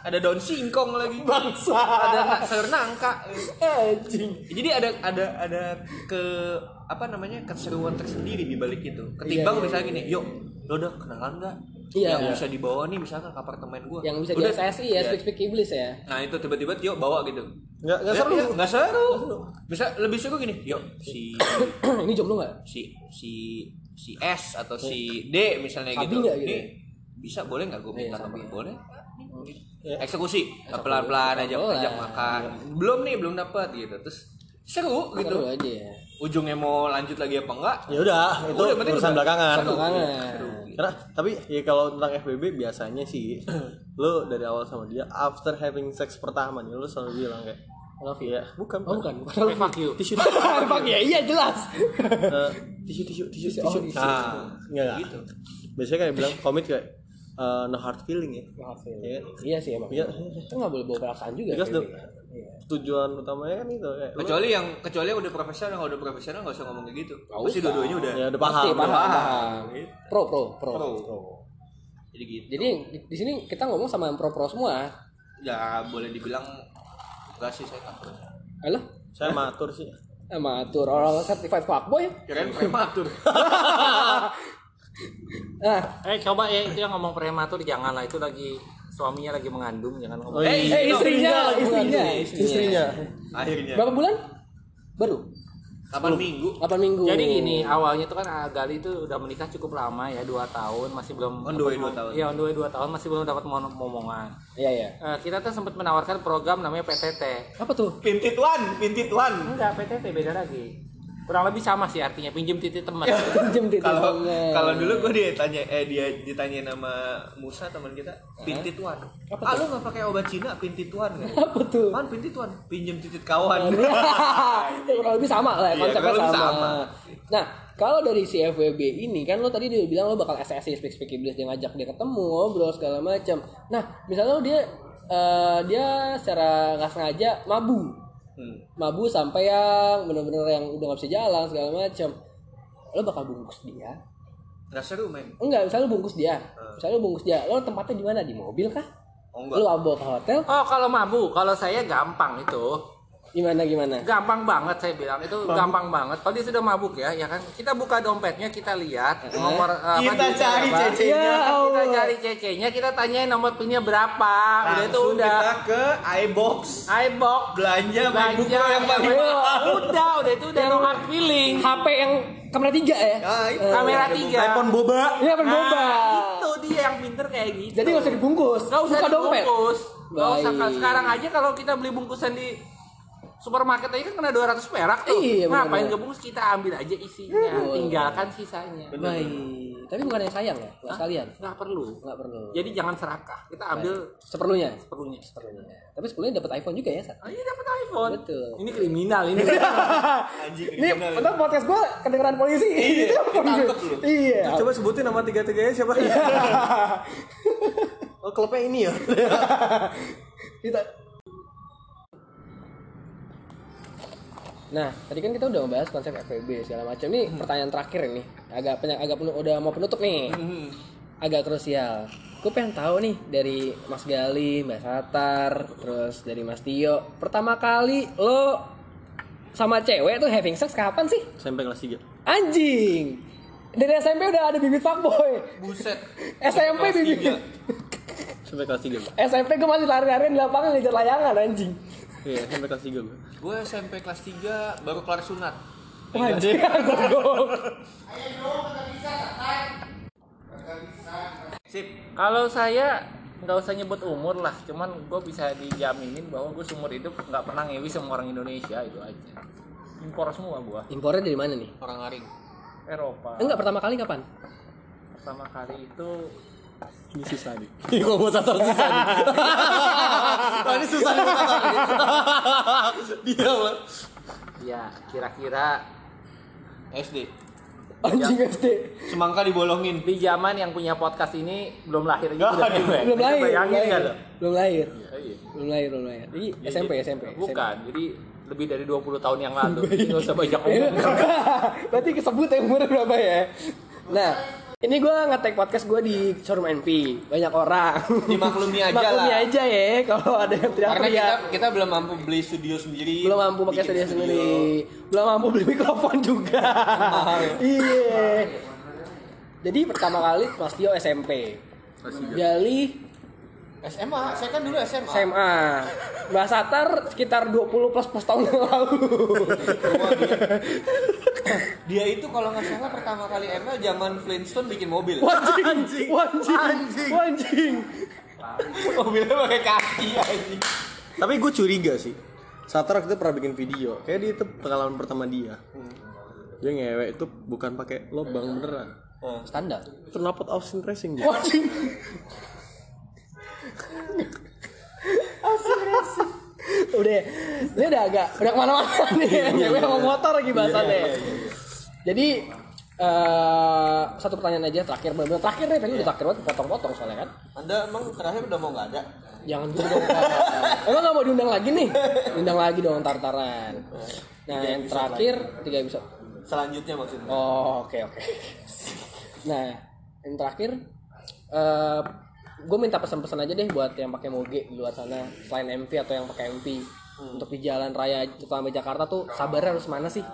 Speaker 2: Ada daun singkong lagi.
Speaker 1: Bangsa.
Speaker 2: Ada sayur nangka.
Speaker 1: Anjing.
Speaker 2: jadi ada ada ada ke apa namanya keseruan tersendiri di balik itu ketimbang
Speaker 1: Iya, iya,
Speaker 2: misalnya gini yuk lo udah kenalan nggak
Speaker 1: Iya.
Speaker 2: yang bisa dibawa nih misalkan ke apartemen gua.
Speaker 1: Yang bisa di
Speaker 2: Udah.
Speaker 1: SSI ya,
Speaker 2: Iya.
Speaker 1: speak speak iblis ya.
Speaker 2: nah itu tiba-tiba yuk bawa gitu.
Speaker 3: Nggak nggak
Speaker 2: Ya,
Speaker 3: seru.
Speaker 2: iya, nggak seru. Bisa lebih seru gini yuk si
Speaker 1: Ini jomblo nggak?
Speaker 2: si si si S atau si D misalnya
Speaker 1: Sabi
Speaker 2: gitu.
Speaker 1: nggak gitu?
Speaker 2: Nih, bisa boleh nggak gue minta
Speaker 1: Iya, sabi
Speaker 2: nomor
Speaker 1: ya.
Speaker 2: boleh eksekusi. Pelan-pelan aja ajak makan. Belum nih belum dapat gitu. Terus seru gitu
Speaker 1: Seru aja ya.
Speaker 2: ujungnya mau lanjut lagi apa enggak
Speaker 3: ya udah itu
Speaker 2: Udah, penting
Speaker 3: urusan
Speaker 2: udah.
Speaker 3: belakangan
Speaker 2: Seru.
Speaker 1: Belakangan.
Speaker 3: karena tapi ya kalau tentang FBB biasanya sih lo dari awal sama dia after having sex pertama nih lo selalu bilang kayak
Speaker 1: Love you.
Speaker 3: ya bukan
Speaker 1: Oh bukan, bukan love
Speaker 4: fuck you.
Speaker 3: tisu
Speaker 1: Fuck ya, iya jelas.
Speaker 3: Eh, tisu tisu tisu tisu
Speaker 1: Oh, tisu.
Speaker 3: nah enggak gitu biasanya kayak bilang komit kayak eh, no hard feeling ya Iya.
Speaker 1: Iya sih emang.
Speaker 3: Iya.
Speaker 1: Itu nggak boleh bawa perasaan juga.
Speaker 3: Because the-
Speaker 1: Iya.
Speaker 3: tujuan utamanya kan itu kayak lo-
Speaker 2: kecuali yang kecuali yang udah profesional kalau udah profesional nggak usah ngomong kayak gitu
Speaker 1: Nggak
Speaker 2: pasti dua-duanya udah
Speaker 3: ya udah
Speaker 1: Pasti
Speaker 3: paham
Speaker 1: paham,
Speaker 2: paham.
Speaker 1: paham. Pro, pro, pro.
Speaker 2: Pro.
Speaker 1: pro.
Speaker 2: jadi gitu
Speaker 1: Jadi di, di sini kita ngomong sama yang pro-pro semua.
Speaker 2: ya boleh dibilang enggak sih saya pro
Speaker 1: Alah,
Speaker 3: saya matur sih
Speaker 1: emang atur orang certified fuckboy.
Speaker 2: kirain prematur
Speaker 1: Nah,
Speaker 4: Eh coba ya itu yang ngomong prematur janganlah itu lagi suaminya lagi mengandung jangan ngomong.
Speaker 3: Oh,
Speaker 2: Eh,
Speaker 1: eh istrinya,
Speaker 3: lagi
Speaker 1: istrinya, istrinya.
Speaker 3: istrinya
Speaker 2: akhirnya
Speaker 1: Berapa bulan? Baru.
Speaker 2: kapan minggu
Speaker 1: 8 minggu.
Speaker 4: Jadi gini, awalnya itu kan ah, Gali itu udah menikah cukup lama ya, dua tahun masih belum
Speaker 2: On the way dua tahun.
Speaker 4: Iya, on the way dua tahun masih belum dapat mom- momongan.
Speaker 1: Iya, iya.
Speaker 4: Eh, kita tuh sempat menawarkan program namanya PTT.
Speaker 1: Apa tuh?
Speaker 2: pintit one pintit one
Speaker 4: Enggak, PTT beda lagi. Kurang lebih sama sih artinya, pinjem titik teman.
Speaker 1: Pinjem titik
Speaker 2: kalau kalau dulu gue dia tanya eh dia ditanya nama Musa teman kita pintit one ah lu nggak pakai obat Cina pintit one nggak
Speaker 1: Apa tuh?
Speaker 2: Man pintit one pinjem titit kawan
Speaker 1: Ya, kurang lebih sama lah ya, konsepnya
Speaker 2: kurang lebih
Speaker 1: sama.
Speaker 2: sama.
Speaker 1: Nah, kalau dari si FWB ini kan lo tadi dia bilang lo bakal SSI speak speak iblis dia ngajak dia ketemu ngobrol segala macam. Nah, misalnya lo dia eh, dia secara nggak sengaja mabu,
Speaker 2: Hmm.
Speaker 1: mabu sampai yang bener-bener yang udah nggak bisa jalan segala macam. Lo bakal bungkus dia?
Speaker 2: nggak seru men
Speaker 1: Enggak, misalnya lo bungkus dia. Misalnya lo bungkus dia, lo tempatnya di mana? Di mobil kah?
Speaker 2: oh enggak
Speaker 1: Lo bawa ke hotel?
Speaker 4: Oh, kalau mabu, kalau saya gampang itu.
Speaker 1: Gimana gimana?
Speaker 4: Gampang banget saya bilang itu gampang banget. Kalau dia sudah mabuk ya, ya kan kita buka dompetnya, kita lihat nomor eh, apa,
Speaker 2: kita
Speaker 4: duitnya
Speaker 2: cari cecenya
Speaker 1: Ya
Speaker 4: Kita cari cecenya, kita tanyain nomor pinnya berapa. udah itu
Speaker 2: Langsung
Speaker 4: udah.
Speaker 2: kita ke iBox
Speaker 4: iBox
Speaker 2: belanja
Speaker 4: belanja
Speaker 2: yang paling mahal
Speaker 4: udah udah itu udah no hard feeling
Speaker 1: HP yang kamera tiga ya?
Speaker 2: Nah, itu.
Speaker 4: kamera tiga
Speaker 3: iPhone boba
Speaker 1: Iya, boba.
Speaker 4: nah, itu dia yang pinter kayak gitu
Speaker 1: Jadi nggak usah dibungkus.
Speaker 4: Nggak usah
Speaker 1: Buka dompet.
Speaker 4: dibungkus Nggak usah
Speaker 1: Baik.
Speaker 4: sekarang aja kalau kita beli bungkusan di supermarket aja kan kena 200 perak tuh
Speaker 1: Iya, benar,
Speaker 4: ngapain
Speaker 1: benar.
Speaker 4: ngebungkus kita ambil aja isinya tinggalkan sisanya
Speaker 1: Baik. Tapi bukan yang sayang ya, nggak sekalian.
Speaker 4: nggak perlu
Speaker 1: Nggak perlu.
Speaker 4: jadi jangan serakah kita ambil
Speaker 1: Seperlunya.
Speaker 4: seperlunya
Speaker 1: Seperlunya. Tapi seperlunya dapat iPhone juga ya, Sat?
Speaker 4: oh, iya dapat iPhone
Speaker 1: Betul.
Speaker 4: ini kriminal ini
Speaker 2: anjing
Speaker 1: Ini untuk podcast gua kedengeran polisi. Iya,
Speaker 2: lu.
Speaker 1: Iya.
Speaker 3: coba sebutin nama tiga tiganya siapa oh klubnya ini ya
Speaker 1: Kita Nah, tadi kan kita udah ngebahas konsep FVB segala macam. Nih pertanyaan terakhir ini, agak penyak, agak penuh, udah mau penutup nih. Agak krusial. Gue pengen tahu nih dari Mas Gali, Mbak Satar, terus dari Mas Tio. Pertama kali lo sama cewek tuh having sex kapan sih?
Speaker 3: sampai kelas 3
Speaker 1: Anjing. Dari SMP udah ada bibit fuckboy.
Speaker 2: buset
Speaker 1: SMP bibit.
Speaker 3: sampai kelas 3 gue
Speaker 1: SMP gue masih lari-larian di lapangan ngejar layangan anjing.
Speaker 3: Iya sampai kelas 3 gue
Speaker 2: gue SMP kelas 3 baru kelar sunat.
Speaker 1: Anjing, goblok.
Speaker 2: sip.
Speaker 4: Kalau saya nggak usah nyebut umur lah. Cuman gue bisa dijaminin bahwa gue seumur hidup nggak pernah ngewi sama orang Indonesia itu aja. Impor semua gue
Speaker 1: Impornya dari mana nih?
Speaker 2: orang aring.
Speaker 4: Eropa.
Speaker 1: Enggak pertama kali kapan?
Speaker 4: pertama kali itu
Speaker 3: Ini susah nih. Ini gua buat satu susah nih. Wah, ini susah nih. Dia mah.
Speaker 4: ya kira-kira
Speaker 2: SD
Speaker 1: Anjing SD.
Speaker 2: semangka dibolongin
Speaker 4: di zaman yang punya podcast ini belum lahir juga.
Speaker 1: Belum lahir.
Speaker 4: bayangin
Speaker 1: belum lahir. Belum lahir.
Speaker 4: iya.
Speaker 1: Belum lahir, belum lahir. Jadi SMP, SMP.
Speaker 4: bukan jadi lebih dari 20 tahun yang lalu jadi nggak usah banyak ngomong
Speaker 1: Berarti kesebut ya umurnya berapa ya? Nah, ini gue ngetek podcast gue di showroom NV. Banyak orang.
Speaker 2: Dimaklumi aja
Speaker 1: Maklumi
Speaker 2: lah.
Speaker 1: aja ya kalau ada yang tidak
Speaker 2: karena kita kita belum mampu beli studio sendiri
Speaker 1: belum mampu pakai studio sendiri. belum mampu beli mikrofon juga. Iya. Jadi pertama kali Mas Tio SMP Jali
Speaker 2: SMA saya kan dulu SMA
Speaker 1: SMA Mbak Satar sekitar 20 plus plus tahun yang lalu.
Speaker 2: Dia itu kalau nggak salah pertama kali ML zaman Flintstone bikin mobil.
Speaker 1: Wanjing Wanjing Wanjing
Speaker 2: mobilnya pakai kaki anjing.
Speaker 3: Tapi gue curiga sih. Satar itu pernah bikin video. Kayak dia itu pengalaman pertama dia. Dia ngewek itu bukan pakai lobang beneran.
Speaker 1: Standar.
Speaker 3: Knalpot Austin Racing dia.
Speaker 1: Wanjing udah ini udah agak udah ke mana-mana nih nyewe sama motor lagi bahasannya. jadi eh satu pertanyaan aja terakhir benar terakhir deh tadi udah terakhir banget potong-potong soalnya kan.
Speaker 2: Anda emang terakhir udah mau nggak ada?
Speaker 1: Jangan dulu. Dong emang nggak mau diundang lagi nih? Undang lagi dong tartaran nah yang terakhir tiga episode.
Speaker 2: Selanjutnya maksudnya.
Speaker 1: Oh oke oke. nah yang terakhir, eh gue minta pesan-pesan aja deh buat yang pakai moge di luar sana selain MV atau yang pakai MV untuk di jalan raya terutama Jakarta tuh sabarnya harus mana sih?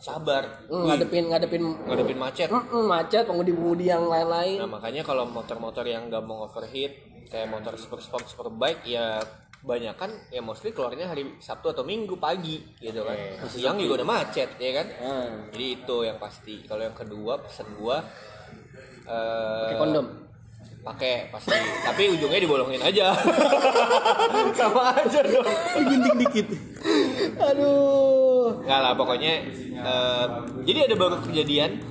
Speaker 2: sabar
Speaker 1: Hmm, ngadepin ngadepin
Speaker 2: ngadepin macet
Speaker 1: Mm-mm, macet pengemudi-pengemudi yang lain-lain.
Speaker 2: Nah makanya kalau motor-motor yang gampang overheat kayak motor super sport super bike ya banyak kan ya mostly keluarnya hari Sabtu atau Minggu pagi gitu kan. Siang juga udah macet ya kan.
Speaker 1: Hmm.
Speaker 2: Jadi itu yang pasti. Kalau yang kedua pesan gua eh
Speaker 1: Pakai kondom.
Speaker 2: pakai pasti tapi ujungnya dibolongin aja sama aja dong
Speaker 3: Gunting dikit.
Speaker 1: Aduh.
Speaker 2: Enggak lah pokoknya eh, jadi ada baru kejadian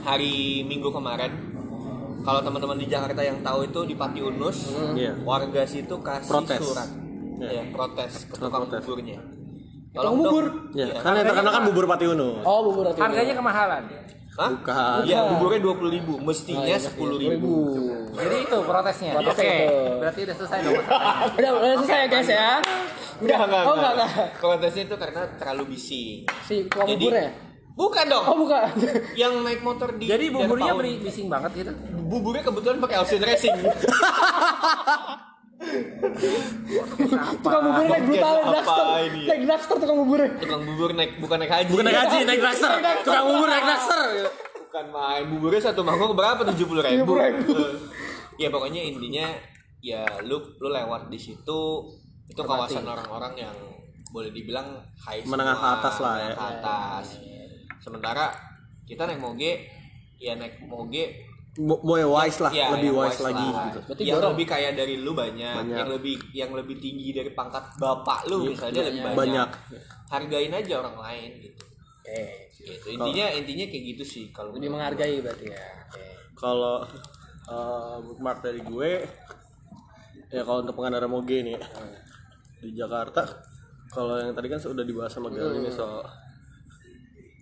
Speaker 2: hari Minggu kemarin. Kalau teman-teman di Jakarta yang tahu itu di Pati Unus,
Speaker 3: Iya.
Speaker 2: warga situ kasih
Speaker 3: Protes.
Speaker 2: surat,
Speaker 3: Iya.
Speaker 2: ya protes ke tukang
Speaker 3: protes.
Speaker 2: buburnya.
Speaker 1: Tukang bubur?
Speaker 3: Ya,
Speaker 2: Iya.
Speaker 3: kan yang terkenal kan bubur Pati Unus.
Speaker 1: Oh bubur hati.
Speaker 4: harganya kemahalan
Speaker 2: Hah?
Speaker 3: Bukan.
Speaker 2: Iya, buburnya dua puluh ribu, mestinya
Speaker 1: Oh, iya,
Speaker 2: sepuluh
Speaker 1: ribu.
Speaker 2: ribu.
Speaker 4: jadi itu protesnya oke
Speaker 1: itu.
Speaker 4: berarti udah selesai dong.
Speaker 1: Udah, udah selesai ya guys ya.
Speaker 2: Enggak, enggak,
Speaker 1: Oh enggak enggak.
Speaker 2: Protesnya itu karena terlalu bising.
Speaker 1: Si tukang buburnya.
Speaker 2: Bukan dong.
Speaker 1: Oh bukan.
Speaker 2: Yang naik motor di
Speaker 4: jadi buburnya beri bising banget gitu
Speaker 2: buburnya kebetulan pakai Austin Racing.
Speaker 1: tukang bubur naik brutal
Speaker 2: Apa
Speaker 1: dragster. Naik dragster tukang buburnya.
Speaker 2: Tukang bubur naik bukan naik haji.
Speaker 3: Bukan naik haji, naik dragster. Tukang bubur naik dragster.
Speaker 2: Bukan main buburnya satu mangkok berapa tujuh puluh ribu.
Speaker 1: 70.000.
Speaker 2: ya pokoknya intinya ya lu lu lewat di situ itu kawasan orang-orang yang boleh dibilang high
Speaker 3: Menengah ke atas lah
Speaker 2: menengah
Speaker 3: ya.
Speaker 2: ke atas. Sementara kita naik moge ya naik moge
Speaker 3: Boy wise lah,
Speaker 2: ya,
Speaker 3: lebih
Speaker 2: yang
Speaker 3: wise lagi
Speaker 2: lah.
Speaker 3: gitu.
Speaker 1: Berarti
Speaker 2: yang
Speaker 1: dorong.
Speaker 2: lebih kaya dari lu banyak,
Speaker 3: Banyak.
Speaker 2: yang lebih yang lebih tinggi dari pangkat bapak lu misalnya lebih banyak.
Speaker 3: Banyak.
Speaker 2: Hargain aja orang lain gitu.
Speaker 1: Oke.
Speaker 2: Gitu. Intinya intinya kayak gitu sih kalau
Speaker 1: Lebih menghargai berarti ya. Oke.
Speaker 3: Kalau eh, bookmark dari gue ya kalau untuk pengendara moge nih ya, di Jakarta kalau yang tadi kan sudah dibahas sama Gal ini soal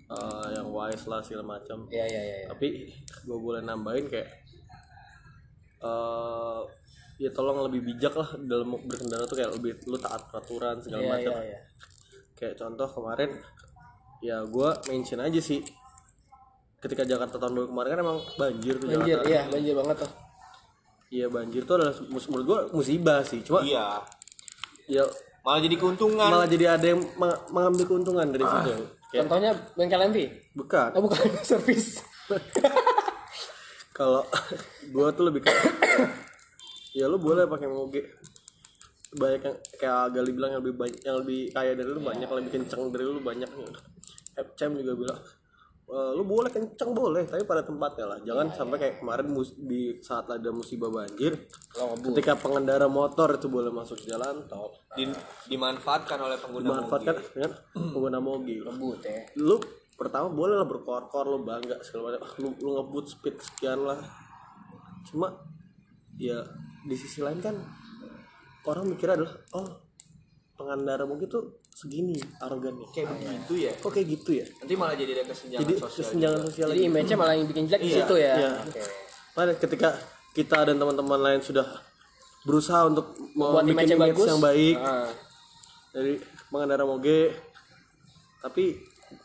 Speaker 3: eh, yang wise lah segala macam
Speaker 1: Iya iya iya. iya.
Speaker 3: tapi gue boleh nambahin kayak eh ya tolong lebih bijak lah dalam berkendara tuh kayak lebih lu taat peraturan segala
Speaker 1: Iya
Speaker 3: macam
Speaker 1: iya iya.
Speaker 3: kayak contoh kemarin ya gue mention aja sih ketika Jakarta tahun baru kemarin kan emang banjir tuh
Speaker 1: Banjir,
Speaker 3: Jakarta
Speaker 1: iya banjir banget tuh.
Speaker 3: iya banjir tuh adalah menurut gue musibah sih cuma
Speaker 2: Iya.
Speaker 3: ya
Speaker 2: Malah jadi keuntungan.
Speaker 3: malah jadi ada yang meng- mengambil keuntungan dari situ kayak
Speaker 1: Contohnya bengkel MV.
Speaker 3: bukan.
Speaker 1: Oh bukan. Servis.
Speaker 3: kalau gue tuh lebih kayak ya lu boleh pakai moge. Banyak yang kayak Gali bilang yang lebih banyak yang lebih kaya dari lu banyak yang lebih kenceng dari lu banyak FCM juga bilang eh, lu boleh kenceng boleh tapi pada tempatnya lah. Jangan sampai kayak kemarin mus- di saat ada musibah banjir ketika pengendara motor itu boleh masuk jalan tol
Speaker 2: Di- dimanfaatkan oleh pengguna
Speaker 3: dimanfaatkan dengan pengguna mobil.
Speaker 1: Ngebut ya.
Speaker 3: lu pertama boleh lah berkor-kor lu bangga segala macam. Ah, lu, lu ngebut speed sekian lah. Cuma ya di sisi lain kan orang mikir adalah oh pengendara mobil tuh segini arogannya
Speaker 2: kayak begitu ya
Speaker 3: kok kayak gitu ya
Speaker 2: nanti malah jadi ada kesenjangan
Speaker 3: jadi
Speaker 2: sosial
Speaker 3: kesenjangan sosial
Speaker 1: Jadi image-nya malah yang bikin jelek di situ ya.
Speaker 3: Iya. Pada ketika kita dan teman-teman lain sudah berusaha untuk
Speaker 1: Buat
Speaker 3: membuat
Speaker 1: image yang
Speaker 3: image
Speaker 1: bagus.
Speaker 3: yang baik
Speaker 1: Ah.
Speaker 3: dari pengendara moge, tapi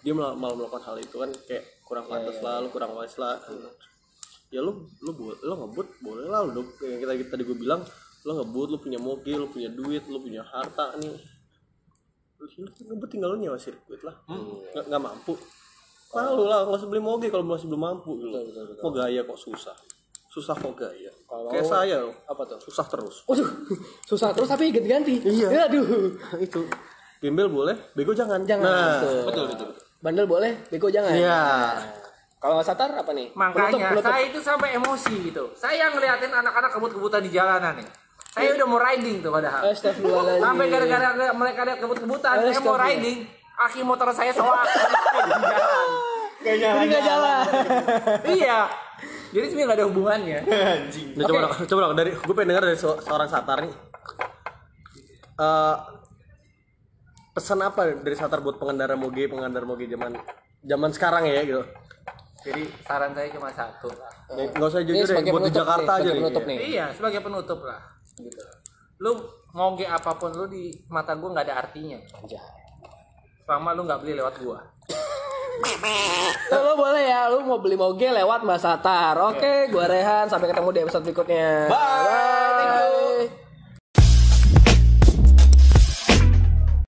Speaker 3: dia malah, malah melakukan hal itu kan kayak kurang
Speaker 1: Iya,
Speaker 3: pantas lah, lu kurang wise lah. Ya lu lu lu ngebut boleh lah lu yang kita tadi gue bilang lu ngebut lu punya moge, lu punya duit, lu punya harta nih. Ngebut tinggal lu nyewa sirkuit lah. Nggak, nggak mampu. Malu lah, nggak usah beli moge kalau masih belum mampu gitu. Kok gaya kok susah. Susah kok gaya. Kayak saya loh.
Speaker 1: Apa tuh?
Speaker 3: Susah terus.
Speaker 1: Waduh, susah terus tapi ganti-ganti. Iya. Aduh.
Speaker 3: itu. Gembel boleh, bego jangan.
Speaker 1: Jangan.
Speaker 3: Nah,
Speaker 1: Betul.
Speaker 2: betul betul
Speaker 1: Bandel boleh, bego jangan.
Speaker 3: Iya.
Speaker 1: Kalau nggak satar apa nih?
Speaker 4: Makanya
Speaker 1: Penutup, penutup.
Speaker 4: saya itu sampai emosi gitu. Saya ngeliatin anak-anak kebut-kebutan di jalanan nih. Saya udah mau riding tuh padahal.
Speaker 1: Astagfirullahaladzim.
Speaker 4: Sampai gara-gara mereka lihat kebut-kebutan, saya mau riding. Aki motor saya jalan.
Speaker 1: Jadi nggak jalan.
Speaker 4: iya. Jadi sebenarnya nggak ada hubungannya.
Speaker 3: Nah, coba dong, coba dong dari gue pengen dengar dari se- seorang satar nih. Eh, pesan apa dari satar buat pengendara moge, pengendara moge zaman zaman sekarang ya gitu.
Speaker 4: Jadi saran saya cuma satu lah.
Speaker 3: Ya, Nggak usah jujur deh,
Speaker 1: sebagai
Speaker 3: buat di Jakarta
Speaker 1: nih,
Speaker 3: aja
Speaker 1: penutup nih.
Speaker 4: Iya, sebagai penutup lah. Gitu. Lu ngoge apa pun lu di mata gua nggak ada artinya.
Speaker 1: Anjay.
Speaker 4: Selama lu nggak beli lewat gua.
Speaker 1: Lo boleh ya, lu mau beli moge lewat Mbak Satar. Oke, gua Rehan, sampai ketemu di episode berikutnya. Bye.